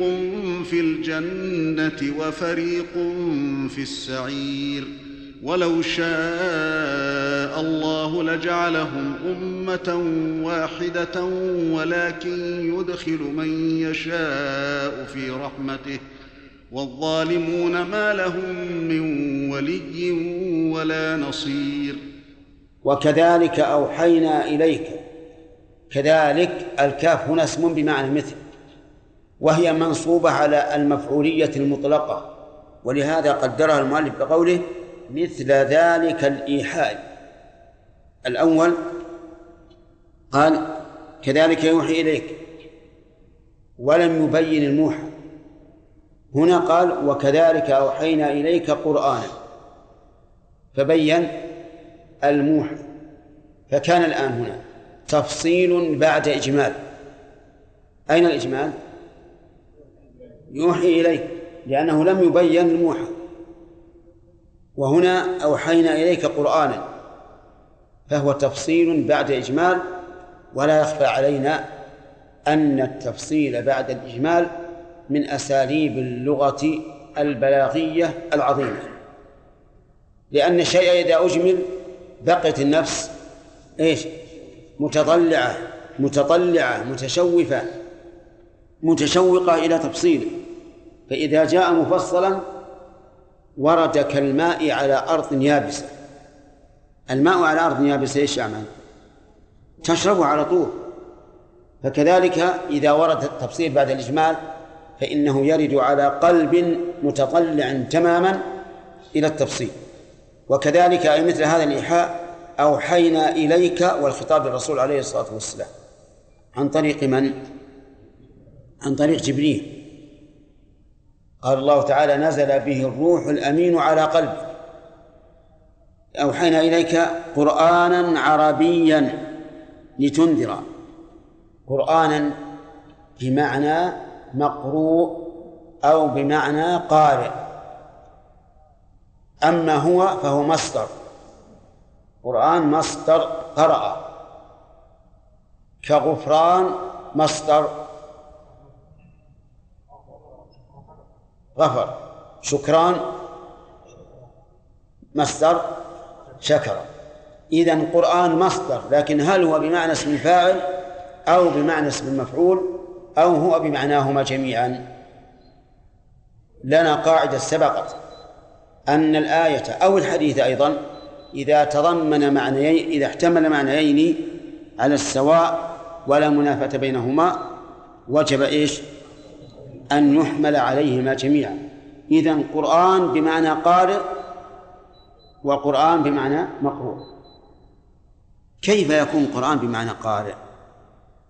في الجنة وفريق في السعير. ولو شاء الله لجعلهم أمة واحدة ولكن يدخل من يشاء في رحمته. والظالمون ما لهم من ولي ولا نصير. وكذلك أوحينا إليك. كذلك الكاف هنا اسم بمعنى مثل وهي منصوبة على المفعولية المطلقة ولهذا قدرها المؤلف بقوله مثل ذلك الإيحاء. الأول قال كذلك يوحي إليك ولم يبين الموحى. هنا قال وكذلك أوحينا إليك قرآنا فبين الموحى فكان الآن هنا. تفصيل بعد إجمال. أين الإجمال؟ يوحي إليك لأنه لم يبين الموحى وهنا أوحينا إليك قرآنا. فهو تفصيل بعد إجمال ولا يخفى علينا أن التفصيل بعد الإجمال من أساليب اللغة البلاغية العظيمة. لأن الشيء إذا أجمل بقيت النفس إيش؟ متضلعة متطلعة متشوفة متشوقة إلى تفصيله فإذا جاء مفصلا ورد كالماء على أرض يابسة. الماء على أرض يابسة إيش يعمل تشربه على طول. فكذلك إذا ورد التفصيل بعد الإجمال فإنه يرد على قلب متطلع تماما إلى التفصيل. وكذلك أي مثل هذا الإيحاء أوحينا إليك والخطاب للرسول عليه الصلاة والسلام. عن طريق من؟ عن طريق جبريل. قال الله تعالى نزل به الروح الأمين على قلبك أوحينا إليك قرآنا عربيا لتنذر. قرآنا بمعنى مقروء أو بمعنى قارئ. أما هو فهو مصدر. قرآن مصدر قرأ. كغفران مصدر غفر. شكران مصدر شكر. إذا قرآن مصدر لكن هل هو بمعنى اسم الفاعل أو بمعنى اسم المفعول أو هو بمعناهما جميعا؟ لنا قاعدة سبقت. أن الآية أو الحديث أيضا إذا تضمن معنيين إذا احتمل معنيين على السواء ولا منافة بينهما وجب إيش؟ أن يحمل عليهما جميعا. إذا قرآن بمعنى قارئ وقرآن بمعنى مقروء. كيف يكون قرآن بمعنى قارئ؟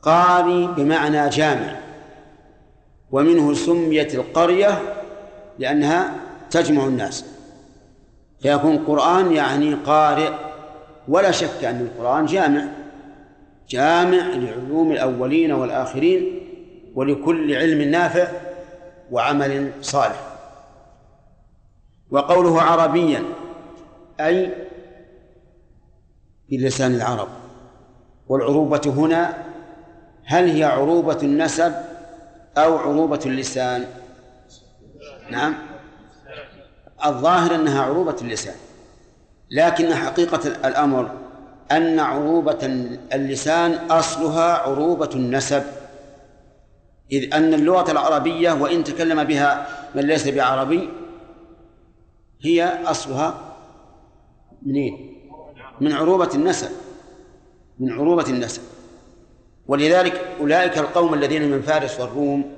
قاري بمعنى جامع. ومنه سميت القرية لأنها تجمع الناس. فيكون قرآن يعني قارئ. ولا شك أن القرآن جامع. جامع لعلوم الأولين والآخرين ولكل علم نافع وعمل صالح. وقوله عربيا أي بلسان العرب. والعروبة هنا هل هي عروبة النسب أو عروبة اللسان؟ نعم. الظاهر أنها عروبة اللسان لكن حقيقة الأمر أن عروبة اللسان أصلها عروبة النسب. إذ أن اللغة العربية وإن تكلم بها من ليس بعربي هي أصلها منين؟ من عروبة النسب من عروبة النسب. ولذلك أولئك القوم الذين من فارس والروم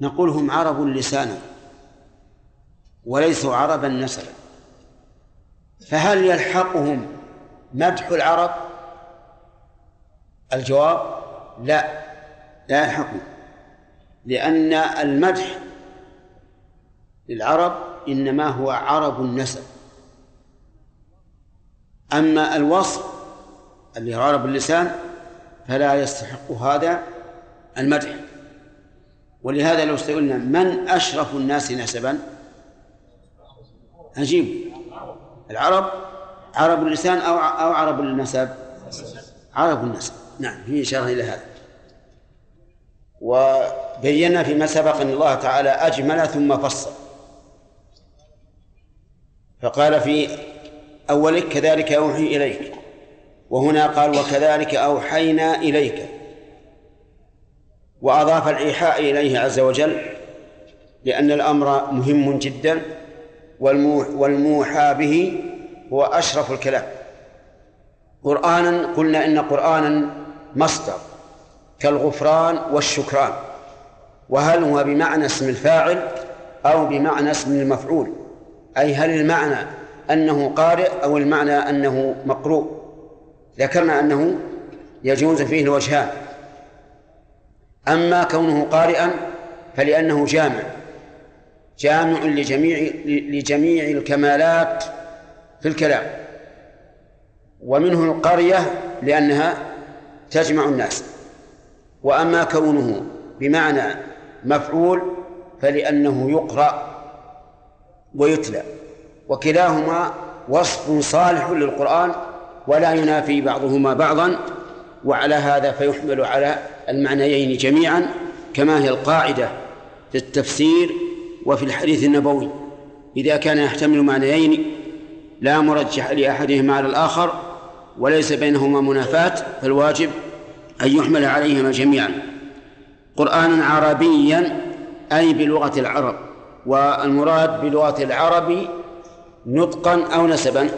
نقول هم عرب لسانا وليسوا عربا نسبا فهل يلحقهم مدح العرب؟ الجواب لا لا يلحقهم. لأن المدح للعرب إنما هو عرب النسب. أما الوصف اللي هو عرب اللسان فلا يستحق هذا المدح. ولهذا لو سئلنا من أشرف الناس نسبا؟ أجيب العرب عرب اللسان أو أو عرب النسب؟ عرب النسب. نعم في إشارة إلى هذا. وبينا فيما سبق أن الله تعالى أجمل ثم فصل. فقال في أولك كذلك أوحي إليك. وهنا قال وكذلك أوحينا إليك. وأضاف الإيحاء إليه عز وجل لأن الأمر مهم جدا. والموحى به هو أشرف الكلام. قرآنا قلنا إن قرآنا مصدر كالغفران والشكران وهل هو بمعنى اسم الفاعل أو بمعنى اسم المفعول؟ أي هل المعنى أنه قارئ أو المعنى أنه مقروء؟ ذكرنا أنه يجوز فيه الوجهان. أما كونه قارئا فلأنه جامع. جامع لجميع لجميع الكمالات في الكلام ومنه القرية لأنها تجمع الناس. وأما كونه بمعنى مفعول فلأنه يقرأ ويتلى وكلاهما وصف صالح للقرآن ولا ينافي بعضهما بعضا وعلى هذا فيحمل على المعنيين جميعا كما هي القاعدة في التفسير وفي الحديث النبوي إذا كان يحتمل معنيين لا مرجح لأحدهما على الآخر وليس بينهما منافاة فالواجب أن يحمل عليهما جميعا. قرآنا عربيا أي بلغة العرب والمراد بلغة العرب نطقا أو نسبا.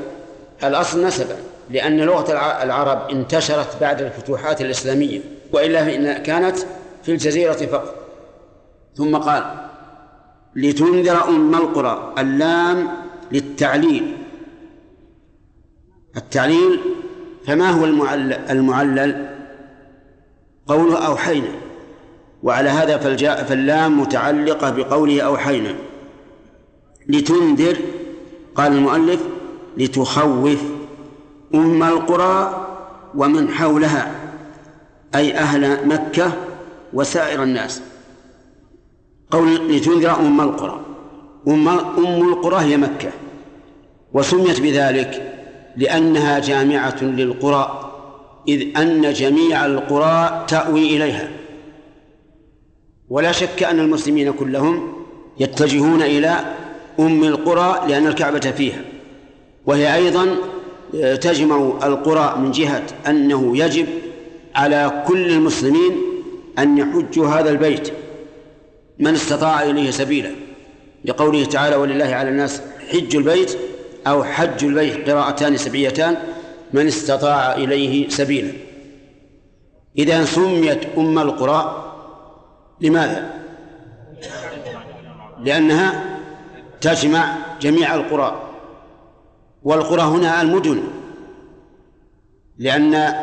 الأصل نسبا لأن لغة العرب انتشرت بعد الفتوحات الإسلامية وإلا فإن كانت في الجزيرة فقط. ثم قال لتنذر أم القرى اللام للتعليل. التعليل فما هو المعلل, المعلل؟ قوله أوحينا. وعلى هذا فالجاء فاللام متعلقة بقوله أوحينا. لتنذر قال المؤلف لتخوف أم القرى ومن حولها أي أهل مكة وسائر الناس. قول لتنذر أم القرى. أم, أم القرى هي مكة. وسميت بذلك لأنها جامعة للقرى إذ أن جميع القرى تأوي إليها. ولا شك أن المسلمين كلهم يتجهون إلى أم القرى لأن الكعبة فيها. وهي أيضا تجمع القرى من جهة أنه يجب على كل المسلمين أن يحجوا هذا البيت. من استطاع إليه سبيلا. لقوله تعالى ولله على الناس حج البيت أو حج البيت قراءتان سبعيتان من استطاع إليه سبيلا. إذا سميت أم القرى لماذا؟ لأنها تجمع جميع القرى والقرى هنا المدن لأن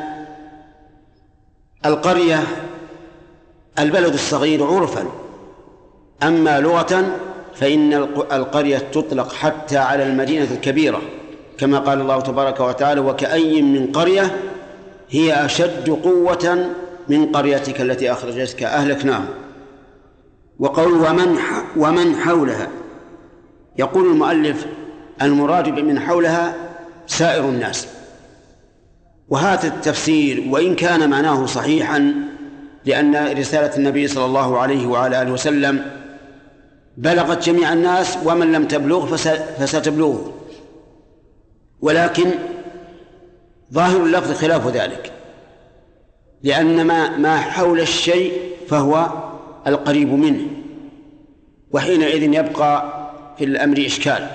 القرية البلد الصغير عرفا. أما لغة فإن القرية تطلق حتى على المدينة الكبيرة كما قال الله تبارك وتعالى وكأي من قرية هي أشد قوة من قريتك التي أخرجتك أهلكناهم وقول ومن ومن حولها يقول المؤلف المراد بمن حولها سائر الناس. وهذا التفسير وإن كان معناه صحيحا لأن رسالة النبي صلى الله عليه وعلى آله وسلم بلغت جميع الناس ومن لم تبلغ فستبلغه. ولكن ظاهر اللفظ خلاف ذلك. لأن ما ما حول الشيء فهو القريب منه. وحينئذ يبقى في الأمر إشكال.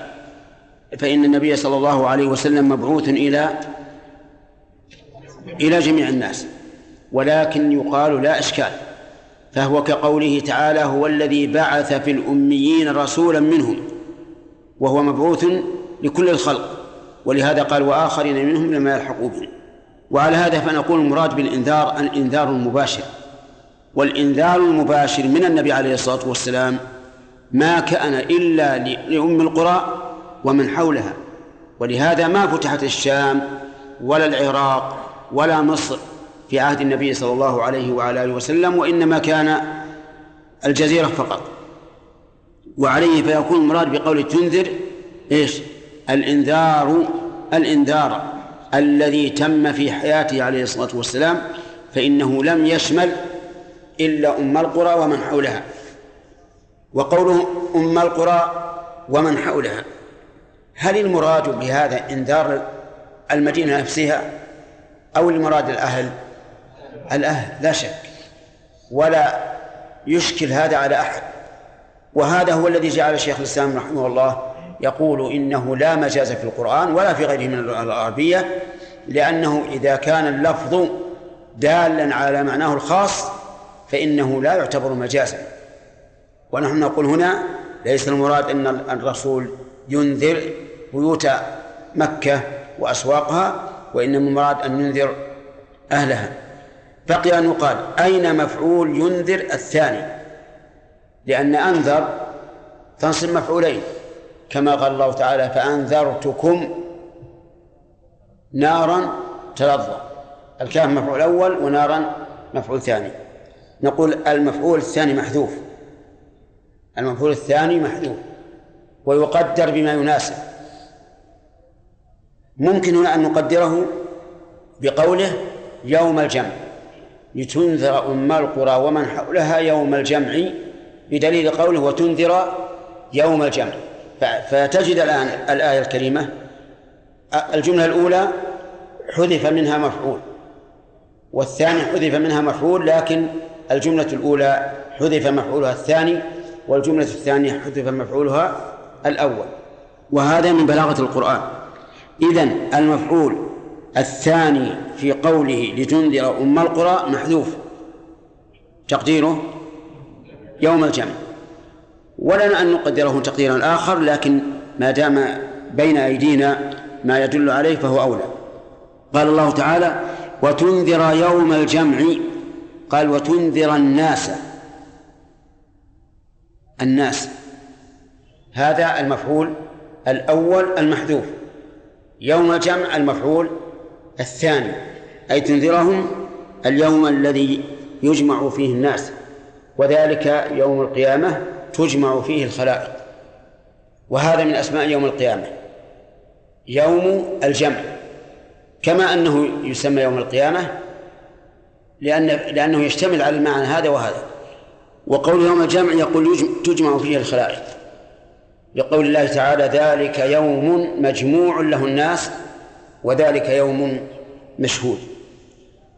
فإن النبي صلى الله عليه وسلم مبعوث إلى إلى جميع الناس. ولكن يقال لا إشكال. فهو كقوله تعالى هو الذي بعث في الأميين رسولا منهم وهو مبعوث لكل الخلق ولهذا قال وآخرين منهم لما يلحقوا بهم. وعلى هذا فنقول المراد بالإنذار الإنذار المباشر. والإنذار المباشر من النبي عليه الصلاة والسلام ما كان إلا لأم القرى ومن حولها. ولهذا ما فتحت الشام ولا العراق ولا مصر في عهد النبي صلى الله عليه وعلى آله وسلم وإنما كان الجزيرة فقط. وعليه فيكون المراد بقول تنذر إيش؟ الإنذار الإنذار الذي تم في حياته عليه الصلاة والسلام فإنه لم يشمل إلا أم القرى ومن حولها. وقوله أم القرى ومن حولها هل المراد بهذا إنذار المدينة نفسها أو المراد الأهل؟ الأهل لا شك. ولا يشكل هذا على أحد. وهذا هو الذي جعل شيخ الإسلام رحمه الله يقول إنه لا مجاز في القرآن ولا في غيره من العربية لأنه إذا كان اللفظ دالا على معناه الخاص فإنه لا يعتبر مجازا. ونحن نقول هنا ليس المراد أن الرسول ينذر بيوت مكة وأسواقها وإنما المراد أن ينذر أهلها. بقي أن يقال أين مفعول ينذر الثاني؟ لأن أنذر تنصب مفعولين كما قال الله تعالى فأنذرتكم نارا تلظى الكاف مفعول أول ونارا مفعول ثاني. نقول المفعول الثاني محذوف. المفعول الثاني محذوف ويقدر بما يناسب. ممكن هنا أن نقدره بقوله يوم الجمع. لتنذر أم القرى ومن حولها يوم الجمع بدليل قوله وتنذر يوم الجمع. فتجد الآن الآية الكريمة. الجملة الأولى حذف منها مفعول. والثاني حذف منها مفعول لكن الجملة الأولى حذف مفعولها الثاني والجملة الثانية حذف مفعولها الأول. وهذا من بلاغة القرآن. إذن المفعول الثاني في قوله لتنذر أم القرى محذوف. تقديره يوم الجمع. ولنا أن نقدره تقديرا آخر لكن ما دام بين أيدينا ما يدل عليه فهو أولى. قال الله تعالى وتنذر يوم الجمع. قال وتنذر الناس. الناس. هذا المفعول الأول المحذوف. يوم الجمع المفعول الثاني أي تنذرهم اليوم الذي يجمع فيه الناس وذلك يوم القيامة تجمع فيه الخلائق. وهذا من أسماء يوم القيامة يوم الجمع. كما أنه يسمى يوم القيامة لأن لأنه يشتمل على المعنى هذا وهذا. وقول يوم الجمع يقول تجمع فيه الخلائق. لقول الله تعالى ذلك يوم مجموع له الناس وذلك يوم مشهود.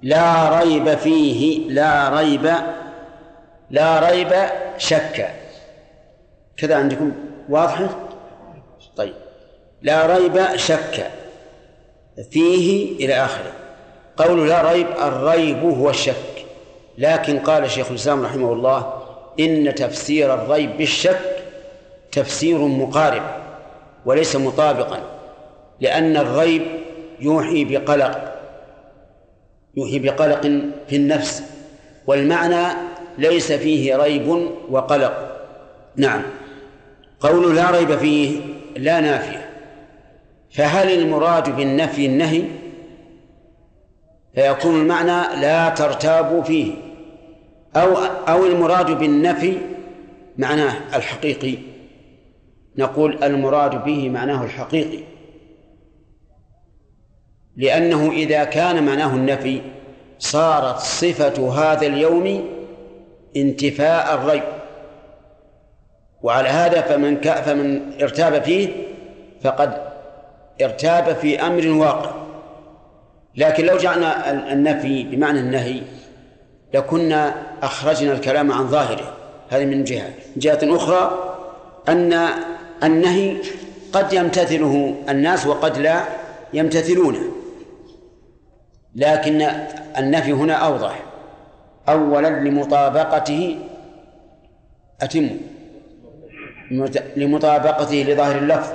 لا ريب فيه لا ريب لا ريب شك. كذا عندكم واضحة طيب. لا ريب شك. فيه إلى آخره. قول لا ريب الريب هو الشك. لكن قال شيخ الإسلام رحمه الله إن تفسير الريب بالشك تفسير مقارب وليس مطابقا لأن الريب يوحي بقلق يوحي بقلق في النفس والمعنى ليس فيه ريب وقلق. نعم. قول لا ريب فيه لا نافية فهل المراد بالنفي النهي؟ فيكون المعنى لا ترتابوا فيه. أو أو المراد بالنفي معناه الحقيقي. نقول المراد به معناه الحقيقي. لأنه إذا كان معناه النفي صارت صفة هذا اليوم انتفاء الريب. وعلى هذا فمن فمن ارتاب فيه فقد ارتاب في أمر واقع. لكن لو جعلنا النفي بمعنى النهي لكنا أخرجنا الكلام عن ظاهره. هذه من جهة. من جهة أخرى أن النهي قد يمتثله الناس وقد لا يمتثلونه. لكن النفي هنا أوضح. أولا لمطابقته أتم. لمطابقته لظاهر اللفظ.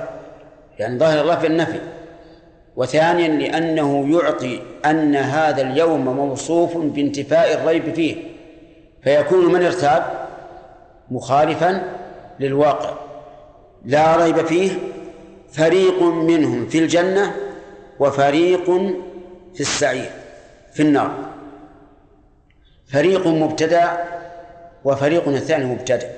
يعني ظاهر اللفظ النفي. وثانيا لأنه يعطي أن هذا اليوم موصوف بانتفاء الريب فيه. فيكون من ارتاب؟ مخالفا للواقع. لا ريب فيه. فريق منهم في الجنة وفريق في السعير في النار فريق مبتدع وفريق الثاني مبتدع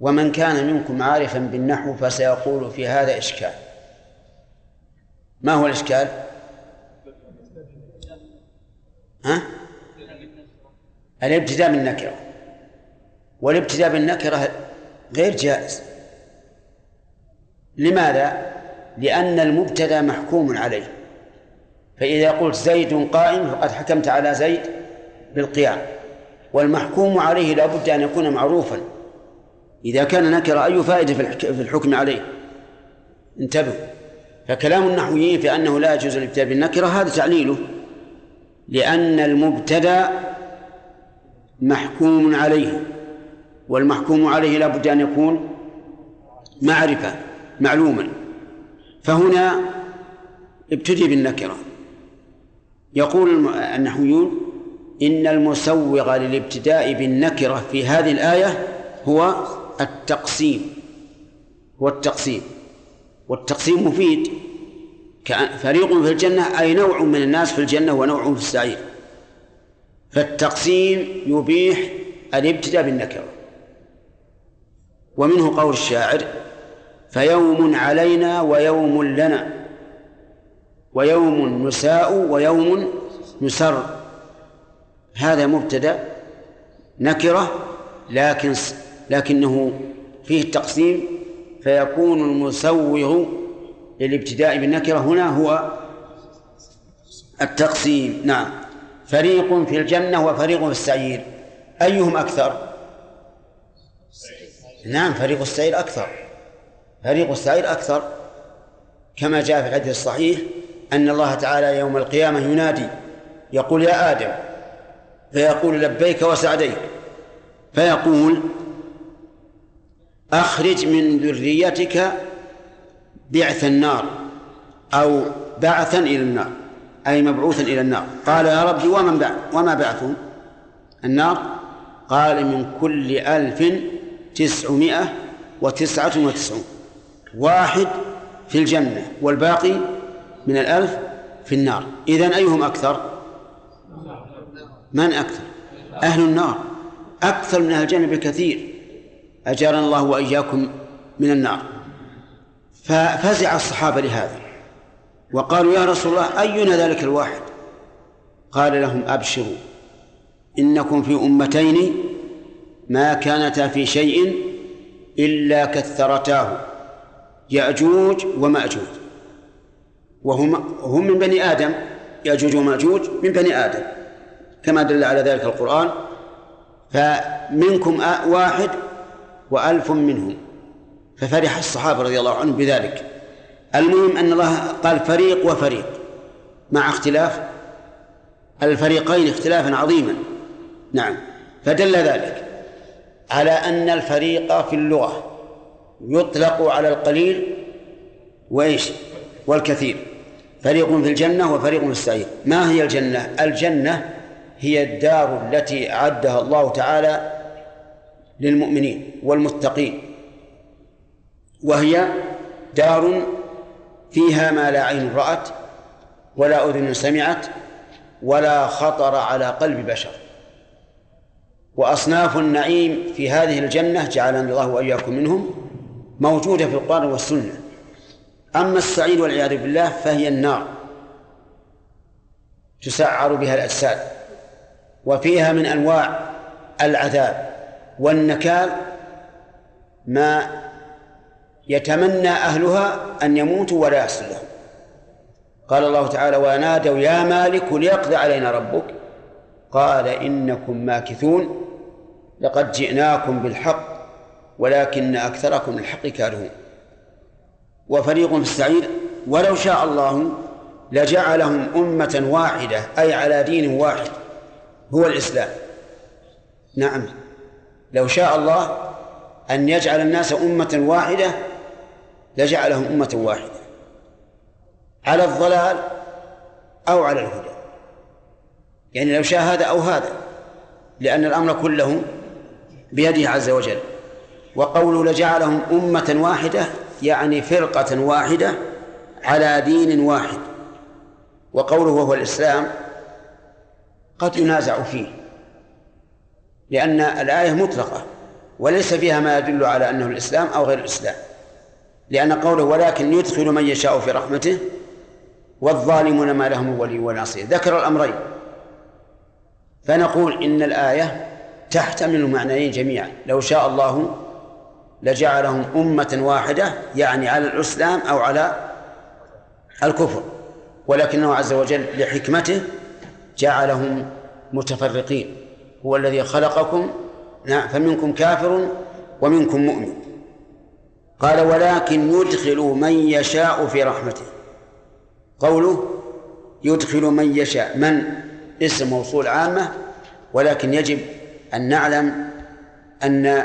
ومن كان منكم عارفا بالنحو فسيقول في هذا إشكال ما هو الإشكال؟ ها؟ الابتداء بالنكرة والابتداء بالنكرة غير جائز لماذا؟ لأن المبتدأ محكوم عليه. فإذا قلت زيد قائم فقد حكمت على زيد بالقيام. والمحكوم عليه لا بد أن يكون معروفا. إذا كان نكر أي فائدة في الحكم عليه. انتبهوا. فكلام النحويين في أنه لا يجوز الابتداء بالنكرة هذا تعليله. لأن المبتدأ محكوم عليه. والمحكوم عليه لا بد أن يكون معرفة معلوما. فهنا ابتدي بالنكرة. يقول النحويون إن المسوغ للابتداء بالنكرة في هذه الآية هو التقسيم. هو التقسيم. والتقسيم مفيد. فريق في الجنة أي نوع من الناس في الجنة ونوع في السعير. فالتقسيم يبيح الابتداء بالنكرة. ومنه قول الشاعر فيوم علينا ويوم لنا. ويوم نساء ويوم نسر. هذا مبتدا نكرة لكن لكنه فيه التقسيم. فيكون المسوغ للابتداء بالنكرة هنا هو التقسيم. نعم. فريق في الجنة وفريق في السعير. أيهم أكثر؟ نعم فريق السعير أكثر. فريق السعير أكثر كما جاء في الحديث الصحيح أن الله تعالى يوم القيامة ينادي يقول يا آدم فيقول لبيك وسعديك فيقول أخرج من ذريتك بعث النار أو بعثا إلى النار أي مبعوثا إلى النار. قال يا ربي ومن بعث وما بعثهم النار؟ قال من كل ألف تسعمائة وتسعة وتسعون. واحد في الجنة والباقي من الألف في النار. إذن أيهم أكثر؟ من أكثر؟ أهل النار. أكثر من أهل الجنة بكثير. أجارنا الله وإياكم من النار. ففزع الصحابة لهذا. وقالوا يا رسول الله أينا ذلك الواحد؟ قال لهم أبشروا. إنكم في أمتين ما كانتا في شيء إلا كثرتاه. يأجوج ومأجوج. وهم هم من بني آدم. يأجوج ومأجوج من بني آدم. كما دل على ذلك القرآن. فمنكم واحد وألف منهم. ففرح الصحابة رضي الله عنهم بذلك. المهم أن الله قال فريق وفريق. مع اختلاف الفريقين اختلافا عظيما. نعم. فدل ذلك على أن الفريق في اللغة. يطلق على القليل وإيش؟ والكثير. فريق في الجنة وفريق في السعير. ما هي الجنة؟ الجنة هي الدار التي أعدها الله تعالى للمؤمنين والمتقين. وهي دار فيها ما لا عين رأت ولا أذن سمعت ولا خطر على قلب بشر. وأصناف النعيم في هذه الجنة جعلني الله وإياكم منهم موجودة في القرآن والسنة. أما السعير والعياذ بالله فهي النار تسعر بها الأجساد وفيها من أنواع العذاب والنكال ما يتمنى أهلها أن يموتوا ولا يحصل لهم قال الله تعالى ونادوا يا مالك ليقضي علينا ربك قال إنكم ماكثون لقد جئناكم بالحق ولكن أكثركم الحق كارهون. وفريق في السعير ولو شاء الله لجعلهم أمة واحدة أي على دين واحد هو الإسلام. نعم. لو شاء الله أن يجعل الناس أمة واحدة لجعلهم أمة واحدة. على الضلال أو على الهدى. يعني لو شاء هذا أو هذا لأن الأمر كله بيده عز وجل. وقوله لجعلهم أمة واحدة يعني فرقة واحدة على دين واحد. وقوله وهو الإسلام قد ينازع فيه لأن الآية مطلقة وليس فيها ما يدل على أنه الإسلام أو غير الإسلام. لأن قوله ولكن يدخل من يشاء في رحمته والظالمون ما لهم ولي ولا نصير ذكر الأمرين. فنقول إن الآية تحتمل المعنيين جميعا. لو شاء الله لجعلهم أمة واحدة يعني على الإسلام أو على الكفر. ولكنه عز وجل لحكمته جعلهم متفرقين. هو الذي خلقكم نعم فمنكم كافر ومنكم مؤمن. قال ولكن يدخل من يشاء في رحمته. قوله يدخل من يشاء. من؟ اسم موصول عامة ولكن يجب أن نعلم أن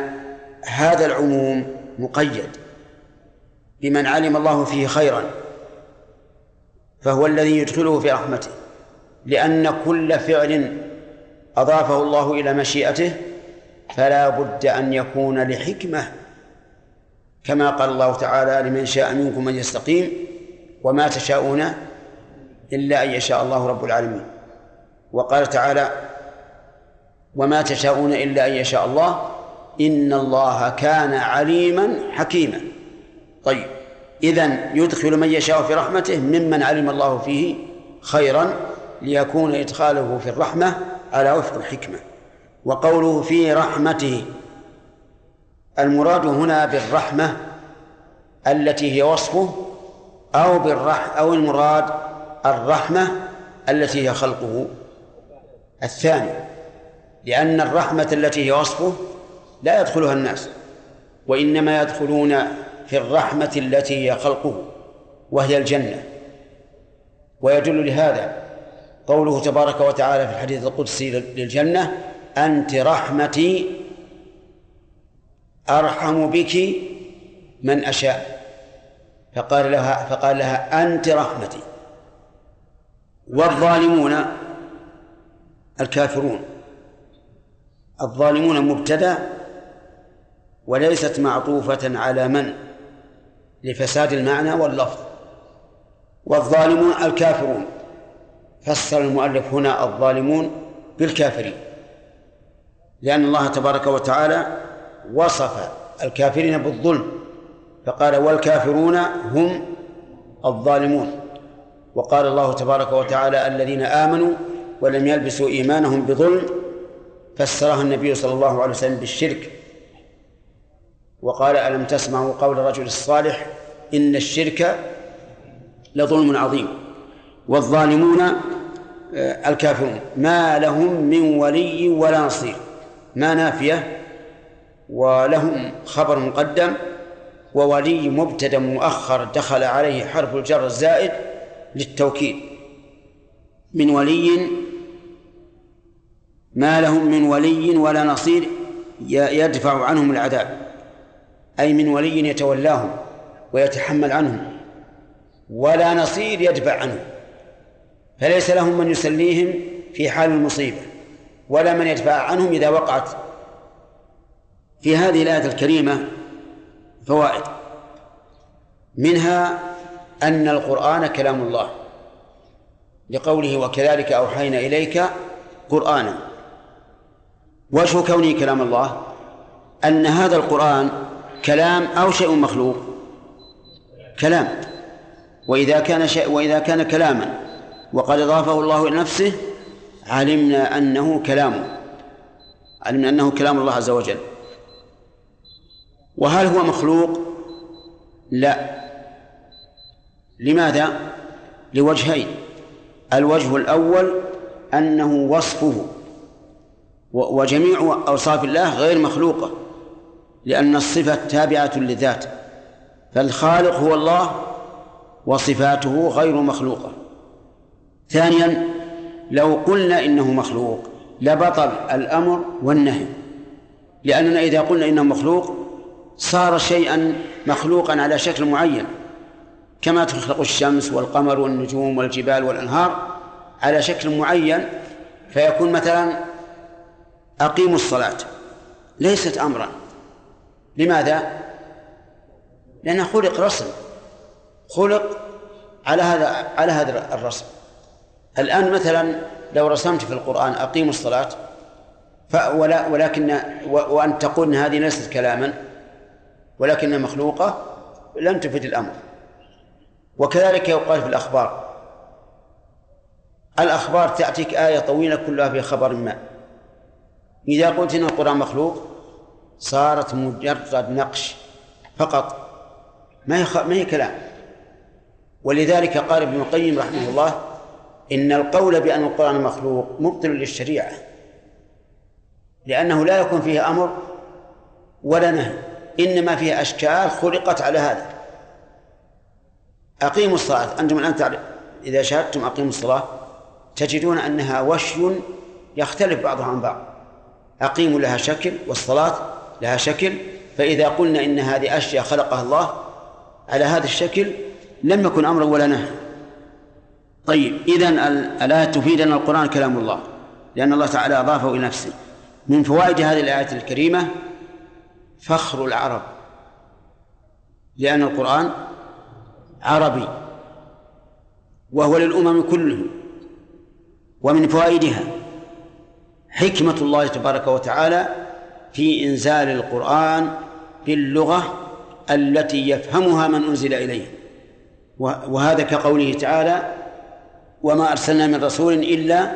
هذا العموم مقيد بمن علم الله فيه خيرا فهو الذي يدخله في رحمته لأن كل فعل أضافه الله إلى مشيئته فلا بد أن يكون لحكمة كما قال الله تعالى لمن شاء منكم من يستقيم وما تشاءون إلا أن يشاء الله رب العالمين وقال تعالى وما تشاءون إلا أن يشاء الله إن الله كان عليما حكيما. طيب إذن يدخل من يشاء في رحمته ممن علم الله فيه خيرا ليكون إدخاله في الرحمة على وفق الحكمة. وقوله في رحمته المراد هنا بالرحمة التي هي وصفه أو بالرح أو المراد الرحمة التي هي خلقه. الثاني لأن الرحمة التي هي وصفه لا يدخلها الناس وإنما يدخلون في الرحمة التي هي خلقه وهي الجنة. ويدل لهذا قوله تبارك وتعالى في الحديث القدسي للجنة أنت رحمتي أرحم بك من أشاء. فقال لها فقال لها أنت رحمتي. والظالمون الكافرون الظالمون مبتدأ وليست معطوفة على من؟ لفساد المعنى واللفظ. والظالمون الكافرون. فسر المؤلف هنا الظالمون بالكافرين. لأن الله تبارك وتعالى وصف الكافرين بالظلم فقال والكافرون هم الظالمون. وقال الله تبارك وتعالى الذين آمنوا ولم يلبسوا إيمانهم بظلم فسرها النبي صلى الله عليه وسلم بالشرك. وقال ألم تسمعوا قول الرجل الصالح إن الشرك لظلم عظيم والظالمون آه، الكافرون. ما لهم من ولي ولا نصير. ما نافية ولهم خبر مقدم وولي مبتدأ مؤخر دخل عليه حرف الجر الزائد للتوكيد. من ولي ما لهم من ولي ولا نصير يدفع عنهم العذاب. أي من ولي يتولاهم ويتحمل عنهم ولا نصير يدفع عنهم فليس لهم من يسليهم في حال المصيبة ولا من يدفع عنهم إذا وقعت في هذه الآية الكريمة فوائد. منها أن القرآن كلام الله لقوله وكذلك أوحينا إليك قرآنا. وجه كونه كلام الله أن هذا القرآن كلام أو شيء مخلوق. كلام. وإذا كان شيء وإذا كان كلاما. وقد أضافه الله إلى نفسه علمنا أنه كلامه علمنا أنه كلام الله عز وجل. وهل هو مخلوق؟ لا. لماذا؟ لوجهين. الوجه الأول أنه وصفه. وجميع أوصاف الله غير مخلوقة. لأن الصفة تابعة للذات فالخالق هو الله وصفاته غير مخلوقة. ثانيا لو قلنا إنه مخلوق لبطل الأمر والنهي لأننا إذا قلنا إنه مخلوق صار شيئا مخلوقا على شكل معين كما تخلق الشمس والقمر والنجوم والجبال والأنهار على شكل معين فيكون مثلا أقيموا الصلاة ليست أمرا. لماذا؟ لأنه خلق رسم خلق على هذا على هذا الرسم الآن مثلا لو رسمت في القرآن أقيموا الصلاة ولا ولكن وأن تقول إن هذه ليست كلاما ولكنها مخلوقة لم تفد الأمر. وكذلك يقال في الأخبار. الأخبار تأتيك آية طويلة كلها في خبر ما. إذا قلت إن القرآن مخلوق صارت مجرد نقش فقط. ما هي ما هي كلام. ولذلك قال ابن القيم رحمه الله إن القول بأن القرآن مخلوق مبطل للشريعة لأنه لا يكون فيه أمر ولا نهي إنما فيه أشكال خلقت على هذا. أقيموا الصلاة. أنتم الآن إذا شاهدتم أقيموا الصلاة تجدون أنها وشي يختلف بعضها عن بعض. أقيموا لها شكل والصلاة لها شكل فإذا قلنا إن هذه أشياء خلقها الله على هذا الشكل لم يكن أمرا ولا نهي طيب إذا الآية تفيد أن القرآن كلام الله لأن الله تعالى أضافه إلى نفسه. من فوائد هذه الآية الكريمة فخر العرب لأن القرآن عربي وهو للأمم كلهم ومن فوائدها حكمة الله تبارك وتعالى في إنزال القرآن باللغة التي يفهمها من أنزل إليه. وهذا كقوله تعالى وما أرسلنا من رسول إلا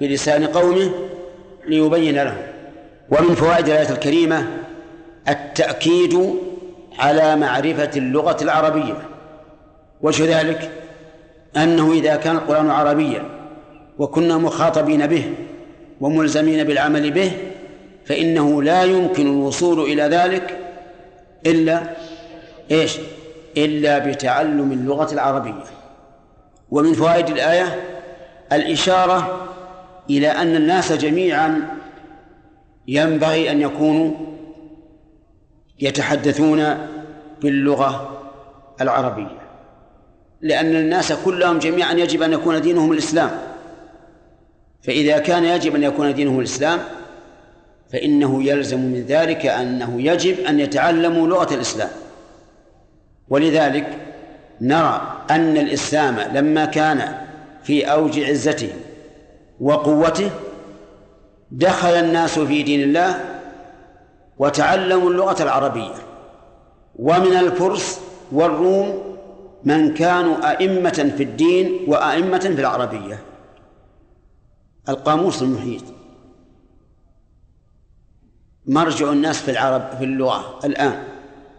بلسان قومه ليبين لهم. ومن فوائد الآية الكريمة التأكيد على معرفة اللغة العربية. وجه ذلك أنه إذا كان القرآن عربيا وكنا مخاطبين به وملزمين بالعمل به فإنه لا يمكن الوصول إلى ذلك إلا إيش؟ إلا بتعلم اللغة العربية. ومن فوائد الآية الإشارة إلى أن الناس جميعا ينبغي أن يكونوا يتحدثون باللغة العربية. لأن الناس كلهم جميعا يجب أن يكون دينهم الإسلام. فإذا كان يجب أن يكون دينه الإسلام فإنه يلزم من ذلك أنه يجب أن يتعلموا لغة الإسلام. ولذلك نرى أن الإسلام لما كان في أوج عزته وقوته دخل الناس في دين الله وتعلموا اللغة العربية. ومن الفرس والروم من كانوا أئمة في الدين وأئمة في العربية. القاموس المحيط. مرجع الناس في العرب في اللغة الآن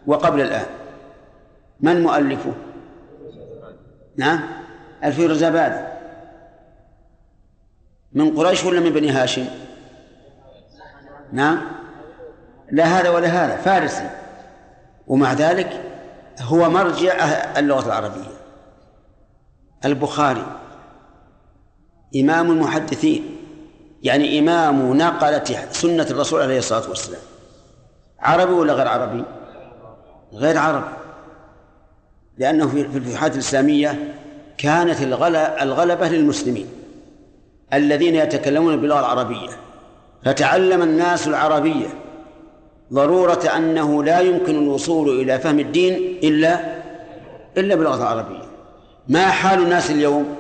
وقبل الآن. من مؤلفه؟ نعم الفيروزابادي من قريش ولا من بني هاشم؟ نعم لا هذا ولا هذا فارسي. ومع ذلك هو مرجع اللغة العربية. البخاري إمام المحدثين. يعني إمام نقلة سنة الرسول عليه الصلاة والسلام. عربي ولا غير عربي؟ غير عربي. لأنه في الفتوحات الإسلامية كانت الغلبة للمسلمين الذين يتكلمون باللغة العربية. فتعلم الناس العربية ضرورة أنه لا يمكن الوصول إلى فهم الدين إلا إلا باللغة العربية. ما حال الناس اليوم؟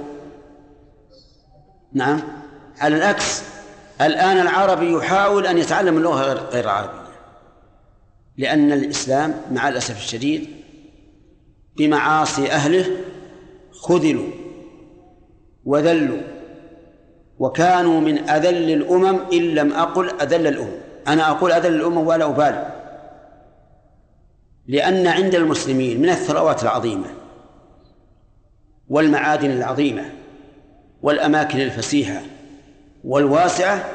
نعم. على العكس الآن العربي يحاول أن يتعلم اللغة غير العربية. لأن الإسلام مع الأسف الشديد بمعاصي أهله خذلوا وذلوا وكانوا من أذل الأمم إن لم أقل أذل الأمم. أنا أقول أذل الأمم ولا أبالي. لأن عند المسلمين من الثروات العظيمة والمعادن العظيمة والأماكن الفسيحة والواسعة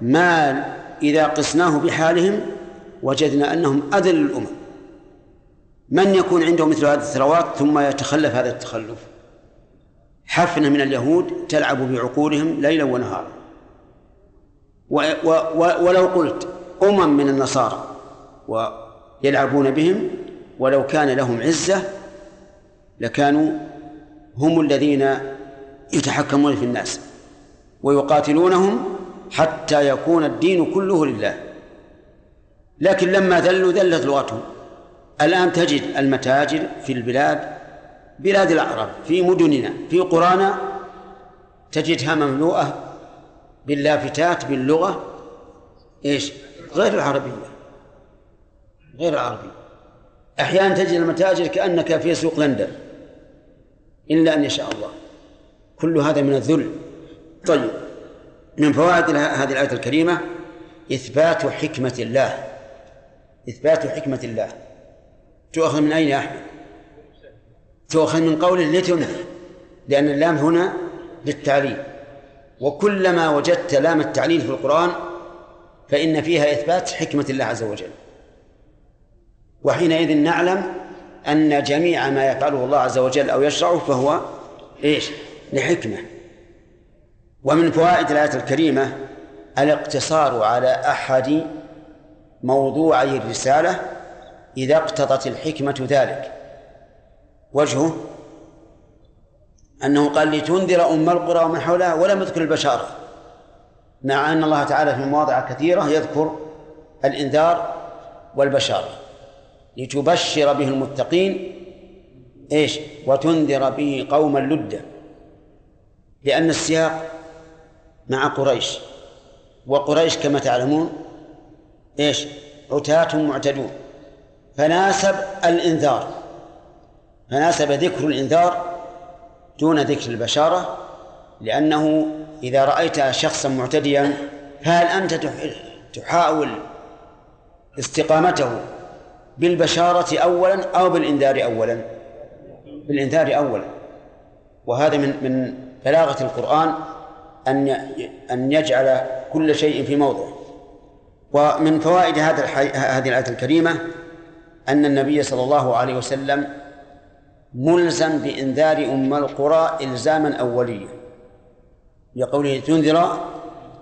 ما إذا قسناه بحالهم وجدنا أنهم أذل الأمم. من يكون عنده مثل هذه الثروات ثم يتخلف هذا التخلف؟ حفنة من اليهود تلعب بعقولهم ليلا ونهارا. و و و ولو قلت أمم من النصارى ويلعبون بهم ولو كان لهم عزة لكانوا هم الذين يتحكمون في الناس. ويقاتلونهم حتى يكون الدين كله لله. لكن لما ذلوا ذلت لغتهم. الآن تجد المتاجر في البلاد بلاد الأعراب في مدننا في قرانا تجدها مملوءة باللافتات باللغة. إيش؟ غير العربية. غير العربية. أحيانا تجد المتاجر كأنك في سوق لندن. إلا أن يشاء الله. كل هذا من الذل. طيب. من فوائد هذه الآية الكريمة إثبات حكمة الله. إثبات حكمة الله. تؤخذ من أين يا أحمد؟ تؤخذ من قوله لتنذر لأن اللام هنا للتعليل. وكلما وجدت لام التعليل في القرآن فإن فيها إثبات حكمة الله عز وجل. وحينئذ نعلم أن جميع ما يفعله الله عز وجل أو يشرعه فهو إيش؟ لحكمة. ومن فوائد الآية الكريمة الاقتصار على أحد موضوعي الرسالة إذا اقتضت الحكمة ذلك. وجهه أنه قال لتنذر أم القرى ومن حولها ولم يذكر البشارة مع أن الله تعالى في مواضع كثيرة يذكر الإنذار والبشارة. لتبشر به المتقين إيش؟ وتنذر به قوما لدا لأن السياق مع قريش. وقريش كما تعلمون إيش؟ عتاة معتدون. فناسب الإنذار. فناسب ذكر الإنذار دون ذكر البشارة لأنه إذا رأيت شخصا معتديا فهل أنت تحاول استقامته بالبشارة أولا أو بالإنذار أولا؟ بالإنذار أولا. وهذا من من بلاغة القرآن أن أن يجعل كل شيء في موضعه ومن فوائد هذا هذه الآية الكريمة أن النبي صلى الله عليه وسلم ملزم بإنذار أم القرى إلزاما أوليا. لقوله تنذر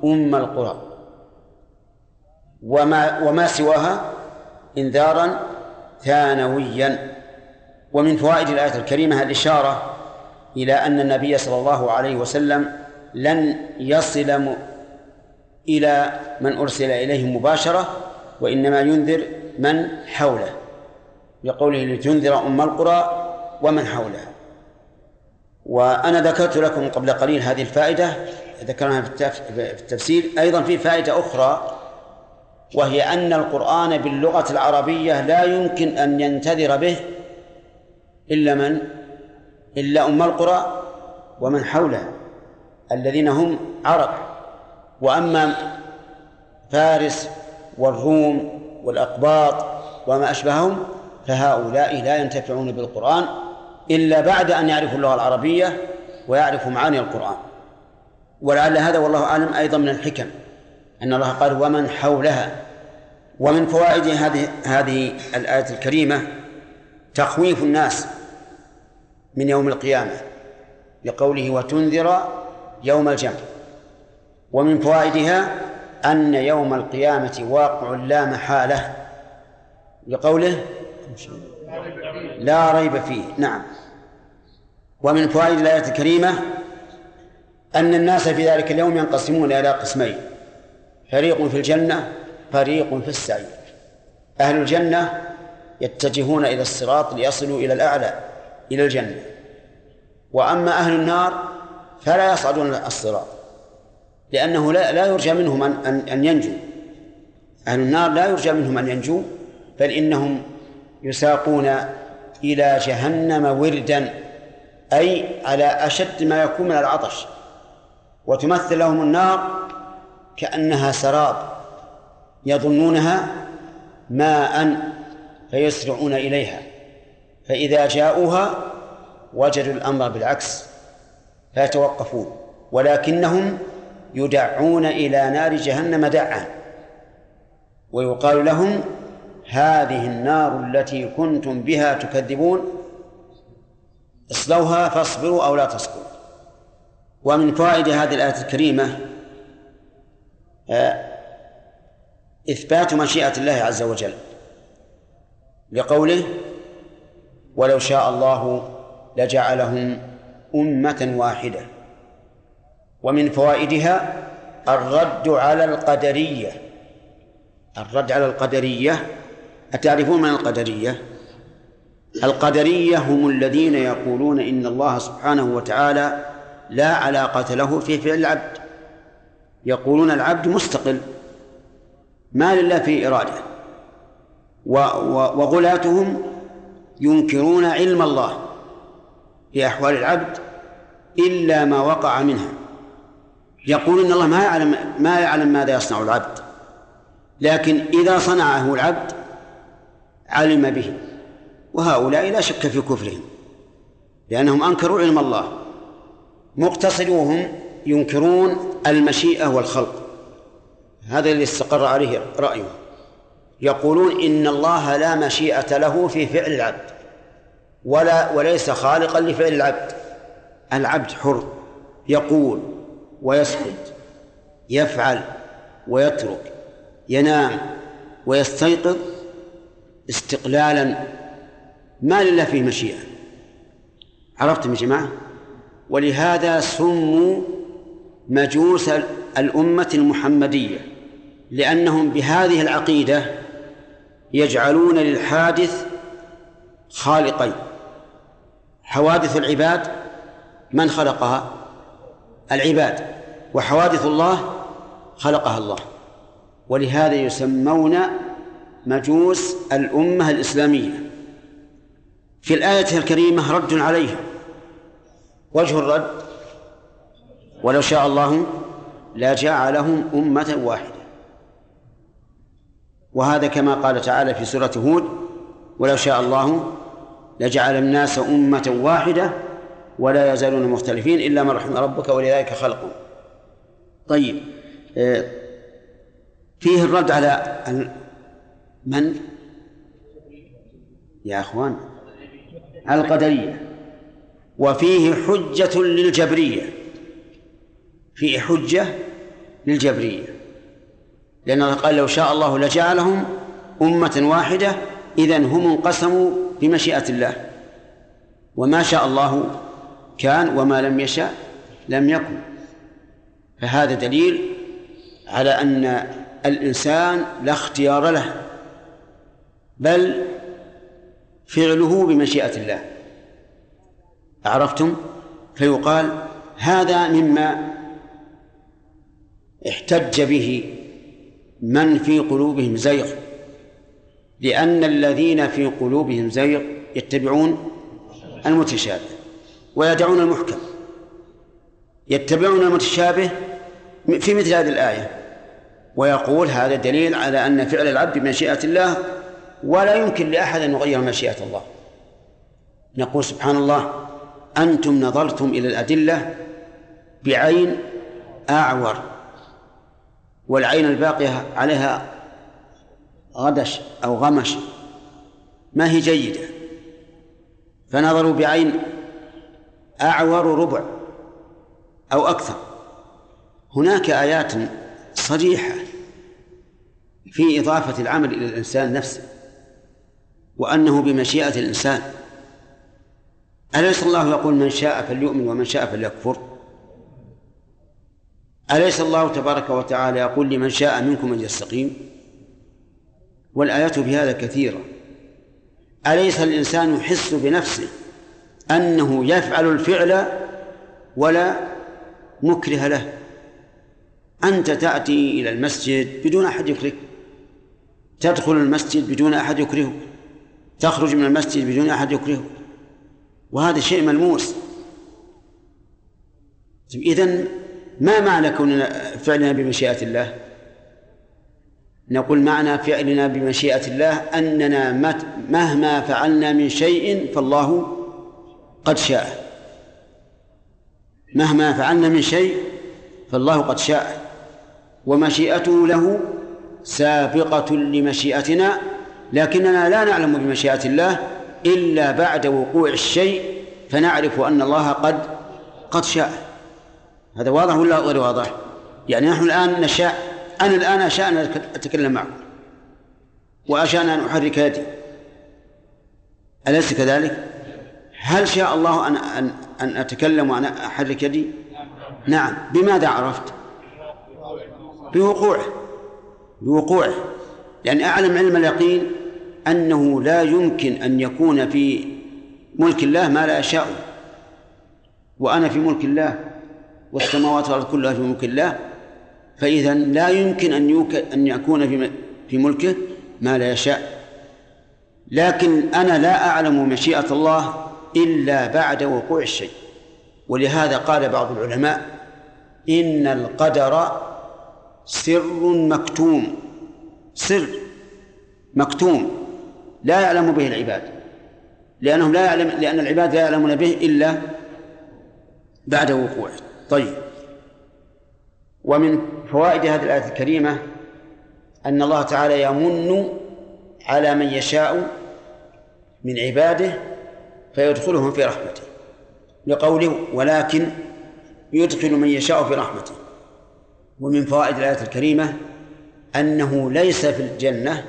أم القرى. وما وما سواها إنذارا ثانويا. ومن فوائد الآية الكريمة الإشارة إلى أن النبي صلى الله عليه وسلم لن يصل إلى من أرسل إليه مباشرة وإنما ينذر من حوله. لقوله لتنذر أم القرى ومن حولها. وأنا ذكرت لكم قبل قليل هذه الفائدة ذكرناها في التفسير. أيضا في فائدة أخرى وهي أن القرآن باللغة العربية لا يمكن أن ينتذر به إلا من؟ إلا أم القرى ومن حولها الذين هم عرب. وأما فارس والروم والأقباط وما أشبههم فهؤلاء لا ينتفعون بالقرآن إلا بعد أن يعرفوا اللغة العربية ويعرفوا معاني القرآن. ولعل هذا والله أعلم أيضا من الحكم أن الله قال ومن حولها. ومن فوائد هذه هذه الآية الكريمة تخويف الناس من يوم القيامة لقوله وتنذر يوم الجمع. ومن فوائدها أن يوم القيامة واقع لا محالة. لقوله لا ريب فيه. نعم. ومن فوائد الآية الكريمة أن الناس في ذلك اليوم ينقسمون إلى قسمين. فريق في الجنة فريق في السعير. أهل الجنة يتجهون إلى الصراط ليصلوا إلى الأعلى إلى الجنة. وأما أهل النار فلا يصعدون الصراط لأنه لا لا يرجى منهم أن أن أن ينجوا. أهل النار لا يرجى منهم أن ينجوا بل إنهم يساقون إلى جهنم وردا أي على أشد ما يكون من العطش. وتمثل لهم النار كأنها سراب يظنونها ماء فيسرعون إليها. فإذا جاءوها وجدوا الأمر بالعكس. فيتوقفون ولكنهم يدعون إلى نار جهنم دعا. ويقال لهم هذه النار التي كنتم بها تكذبون اصلوها فاصبروا أو لا تصبروا. ومن فوائد هذه الآية الكريمة آه، إثبات مشيئة الله عز وجل لقوله ولو شاء الله لجعلهم أمة واحدة. ومن فوائدها الرد على القدرية. الرد على القدرية. أتعرفون من القدرية؟ القدرية هم الذين يقولون إن الله سبحانه وتعالى لا علاقة له في فعل العبد. يقولون العبد مستقل ما لله في إرادة. وغلاتهم ينكرون علم الله. في أحوال العبد إلا ما وقع منها. يقول إن الله ما يعلم ما يعلم ماذا يصنع العبد لكن إذا صنعه العبد علم به وهؤلاء لا شك في كفرهم لأنهم أنكروا علم الله مقتصدوهم ينكرون المشيئة والخلق. هذا الذي استقر عليه رأيهم يقولون إن الله لا مشيئة له في فعل العبد. ولا وليس خالقا لفعل العبد. العبد حر يقول ويسكت يفعل ويترك ينام ويستيقظ استقلالا. ما لله فيه مشيئة. عرفتم يا جماعة؟ ولهذا سموا مجوس الأمة المحمدية لأنهم بهذه العقيدة يجعلون للحادث خالقين. حوادث العباد من خلقها؟ العباد. وحوادث الله خلقها الله. ولهذا يسمون مجوس الأمة الإسلامية. في الآية الكريمة رد عليهم وجه الرد ولو شاء الله لجعلهم أمة واحدة. وهذا كما قال تعالى في سورة هود ولو شاء الله لجعل الناس أمة واحدة ولا يزالون مختلفين إلا من رحم ربك ولذلك خلقهم. طيب آه، فيه الرد على من؟ يا أخوان القدرية. وفيه حجة للجبرية. فيه حجة للجبرية. لأن الله قال لو شاء الله لجعلهم أمة واحدة إذا هم انقسموا بمشيئة الله. وما شاء الله كان وما لم يشاء لم يكن. فهذا دليل على أن الإنسان لا اختيار له بل فعله بمشيئة الله. عرفتم؟ فيقال هذا مما احتج به من في قلوبهم زيغ. لأن الذين في قلوبهم زيغ يتبعون المتشابه ويدعون المحكم. يتبعون المتشابه في مثل هذه الآية. ويقول هذا دليل على أن فعل العبد بمشيئة الله ولا يمكن لأحد أن يغير مشيئة الله. نقول سبحان الله أنتم نظرتم إلى الأدلة بعين أعور والعين الباقية عليها غدش أو غمش. ما هي جيدة؟ فنظروا بعين أعور ربع أو أكثر. هناك آيات صريحة في إضافة العمل إلى الإنسان نفسه وأنه بمشيئة الإنسان. أليس الله يقول من شاء فليؤمن ومن شاء فليكفر؟ أليس الله تبارك وتعالى يقول لمن شاء منكم أن يستقيم؟ والآيات في هذا كثيرة. أليس الإنسان يحس بنفسه أنه يفعل الفعل ولا مكره له؟ أنت تأتي إلى المسجد بدون أحد يكرهك. تدخل المسجد بدون أحد يكرهك. تخرج من المسجد بدون أحد يكرهك. وهذا شيء ملموس. إذن ما معنى كوننا فعلنا بمشيئة الله؟ نقول معنى فعلنا بمشيئة الله أننا مهما فعلنا من شيء فالله قد شاء. مهما فعلنا من شيء فالله قد شاء. ومشيئته له سابقة لمشيئتنا لكننا لا نعلم بمشيئة الله إلا بعد وقوع الشيء فنعرف أن الله قد قد شاء. هذا واضح ولا غير واضح؟ يعني نحن الآن نشاء أنا الآن أشاء أن أتكلم معكم وأشاء أن أحرك يدي أليس كذلك؟ هل شاء الله أن أن أن أتكلم وأن أحرك يدي؟ نعم بماذا عرفت؟ بوقوعه بوقوعه لأن أعلم علم اليقين أنه لا يمكن أن يكون في ملك الله ما لا يشاء وأنا في ملك الله والسماوات والأرض كلها في ملك الله فإذا لا يمكن أن. أن يكون في في ملكه ما لا يشاء. لكن أنا لا أعلم مشيئة الله إلا بعد وقوع الشيء. ولهذا قال بعض العلماء إن القدر سر مكتوم. سر مكتوم. لا يعلم به العباد. لأنهم لا يعلم لأن العباد لا يعلمون به إلا بعد وقوعه. طيب. ومن فوائد هذه الآية الكريمة أن الله تعالى يمن على من يشاء من عباده فيدخلهم في رحمته لقوله ولكن يدخل من يشاء في رحمته. ومن فوائد الآية الكريمة أنه ليس في الجنة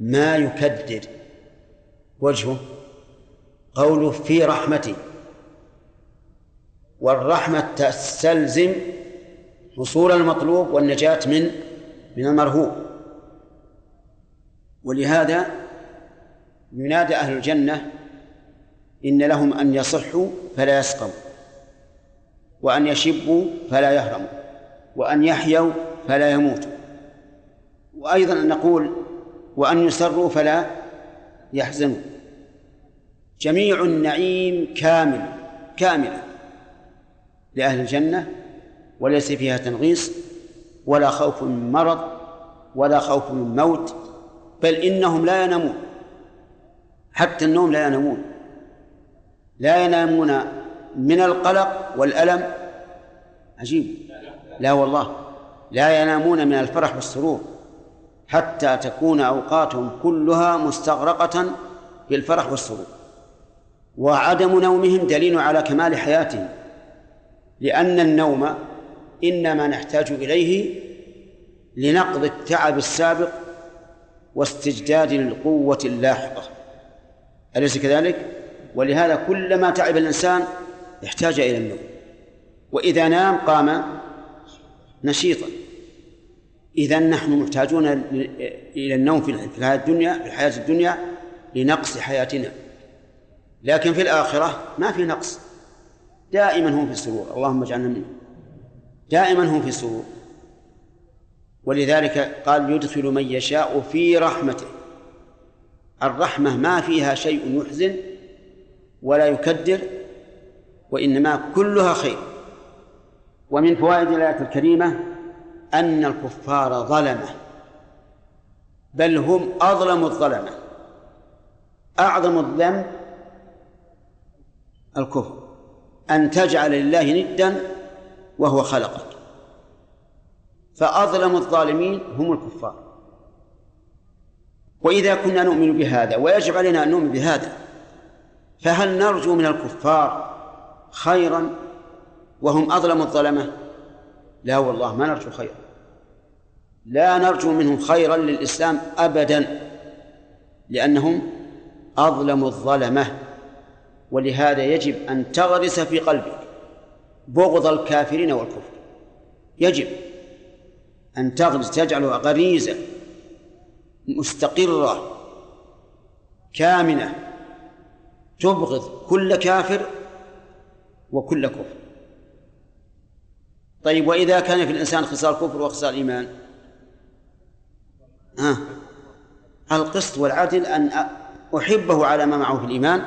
ما يكدر. وجهه قوله في رحمتي والرحمة تستلزم حصول المطلوب والنجاة من من المرهوب. ولهذا ينادى أهل الجنة إن لهم أن يصحوا فلا يسقوا وأن يشبوا فلا يهرموا وأن يحيوا فلا يموتوا. وأيضا نقول وأن يسروا فلا يحزنوا. جميع النعيم كامل كاملة لأهل الجنة وليس فيها تنغيص ولا خوف من مرض ولا خوف من موت بل إنهم لا ينامون. حتى النوم لا ينامون. لا ينامون من القلق والألم. عجيب. لا والله. لا ينامون من الفرح والسرور. حتى تكون أوقاتهم كلها مستغرقة بالفرح والسرور. وعدم نومهم دليل على كمال حياتهم. لأن النوم إنما نحتاج إليه لنقض التعب السابق واستجداد القوة اللاحقة. أليس كذلك؟ ولهذا كلما تعب الإنسان احتاج إلى النوم. وإذا نام قام نشيطا. إذا نحن محتاجون إلى النوم في الحياة الدنيا في الحياة الدنيا لنقص حياتنا. لكن في الآخرة ما في نقص. دائما هم في سرور اللهم اجعلنا منهم. دائما هم في سرور ولذلك قال يدخل من يشاء في رحمته. الرحمة ما فيها شيء يحزن ولا يكدر وإنما كلها خير. ومن فوائد الآية الكريمة أن الكفار ظلمة بل هم أظلم الظلمة. أعظم الذنب الكفر أن تجعل لله ندا وهو خلقك فأظلم الظالمين هم الكفار. وإذا كنا نؤمن بهذا ويجب علينا أن نؤمن بهذا فهل نرجو من الكفار خيرا وهم أظلم الظلمة؟ لا والله ما نرجو خيرا. لا نرجو منهم خيرا للإسلام أبدا لأنهم أظلم الظلمة. ولهذا يجب أن تغرس في قلبك. بغض الكافرين والكفر. يجب أن تغرس تجعلها غريزة مستقرة كامنة تبغض كل كافر وكل كفر. طيب وإذا كان في الإنسان خصال كفر وخصال إيمان؟ ها؟ القسط والعدل أن أحبه على ما معه في الإيمان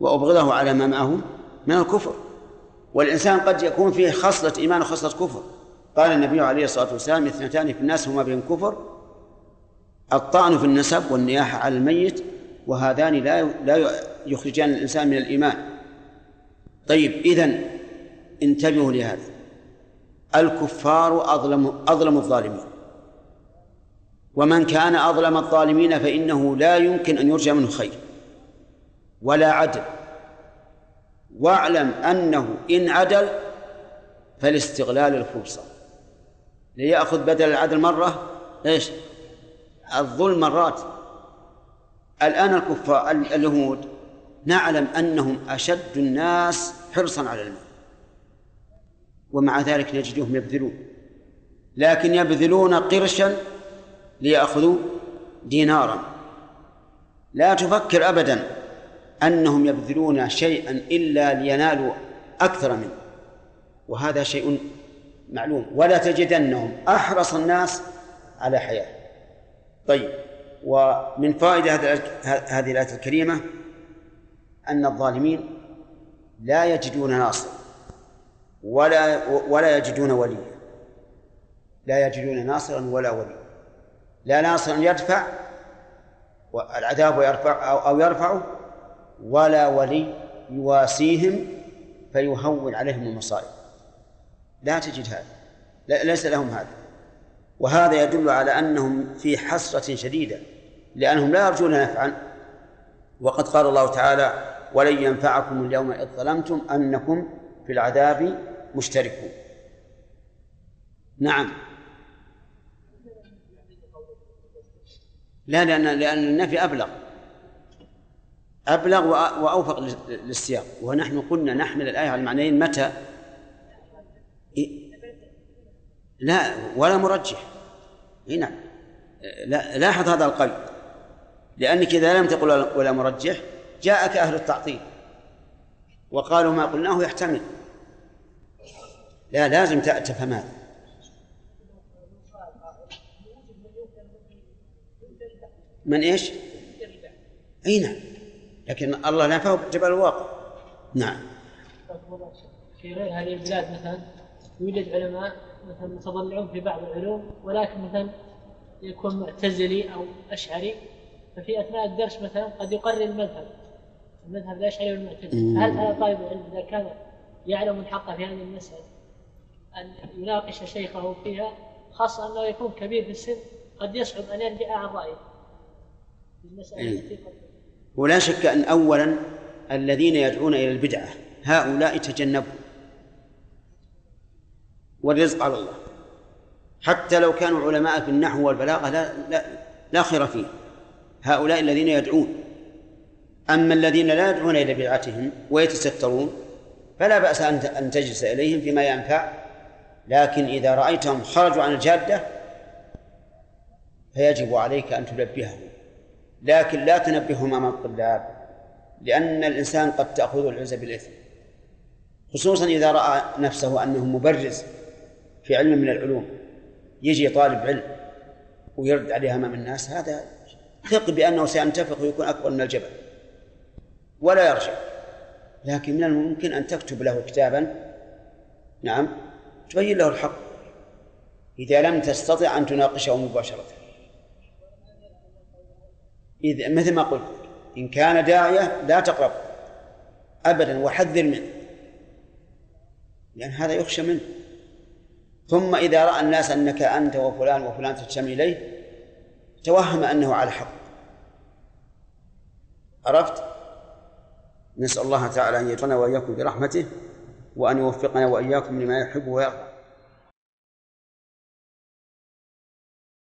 وأبغضه على ما معه من الكفر. والإنسان قد يكون فيه خصلة إيمان وخصلة كفر. قال النبي عليه الصلاة والسلام اثنتان في الناس هما بهم كفر الطعن في النسب والنياحة على الميت وهذان لا لا يخرجان الإنسان من الإيمان. طيب إذن انتبهوا لهذا. الكفار أظلم أظلم الظالمين. ومن كان أظلم الظالمين فإنه لا يمكن أن يرجى منه خير ولا عدل. واعلم أنه إن عدل فالاستغلال الفرصة. ليأخذ بدل العدل مرة إيش؟ الظلم مرات. الآن الكفار اليهود نعلم أنهم أشد الناس حرصا على المال ومع ذلك نجدهم يبذلون. لكن يبذلون قرشا ليأخذوا دينارا. لا تفكر أبدا. أنهم يبذلون شيئا إلا لينالوا أكثر منه. وهذا شيء معلوم. ولا تجدنهم أحرص الناس على حياة. طيب ومن فائدة هذه الآية الكريمة أن الظالمين لا يجدون ناصر ولا ولا يجدون وليا. لا يجدون ناصرا ولا وليا. لا ناصرا يدفع العذاب ويرفع أو يرفعه ولا ولي يواسيهم فيهون عليهم المصائب. لا تجد هذا. ليس لهم هذا. وهذا يدل على أنهم في حسرة شديدة لأنهم لا يرجون نفعا. وقد قال الله تعالى ولن ينفعكم اليوم إذ ظلمتم أنكم في العذاب مشتركون. نعم. لا لأن لأن النفي أبلغ. أبلغ وأوفق للسياق. ونحن قلنا نحمل الآية على المعنيين متى؟ لا ولا مرجح. هنا لا لاحظ هذا القيد لأنك إذا لم تقل ولا مرجح جاءك أهل التعطيل. وقالوا ما قلناه يحتمل. لا لازم تفهم هذا. من إيش؟ إي نعم. لكن الله نفاه جبل الواقع. نعم. في غير هذه البلاد مثلا يوجد علماء مثلا متضلعون في بعض العلوم ولكن مثلا يكون معتزلي أو أشعري ففي أثناء الدرس مثلا قد يقرر المذهب. المذهب الاشعري والمعتزلي هل هذا طالب العلم؟ إذا كان يعلم الحق في هذه المسألة أن يناقش شيخه فيها خاصة أنه يكون كبير في السن قد يصعب أن يرجع عن رأيه. في المسألة إيه. التي قد ولا شك أن أولا الذين يدعون إلى البدعة هؤلاء تجنبوا. والرزق على الله. حتى لو كانوا علماء في النحو والبلاغة لا لا لا خير فيه. هؤلاء الذين يدعون. أما الذين لا يدعون إلى بدعتهم ويتسترون فلا بأس أن تجلس إليهم فيما ينفع. لكن إذا رأيتهم خرجوا عن الجادة فيجب عليك أن تنبههم لكن لا تنبههم أمام الطلاب لأن الإنسان قد تأخذ العزة بالإثم خصوصا إذا رأى نفسه أنه مبرز في علم من العلوم يجي طالب علم ويرد عليها أمام الناس هذا ثق بأنه سينتفخ ويكون أكبر من الجبل ولا يرجع. لكن من الممكن أن تكتب له كتابا نعم تبين له الحق إذا لم تستطع أن تناقشه مباشرة. إذا مثل ما قلت إن كان داعية لا تقرب أبدا وحذر منه لأن هذا يخشى منه. ثم إذا رأى الناس أنك أنت وفلان وفلان تجتمع إليه توهم أنه على حق. عرفت؟ نسأل الله تعالى أن يجعلنا وإياكم برحمته وأن يوفقنا وإياكم لما يحب ويرضى.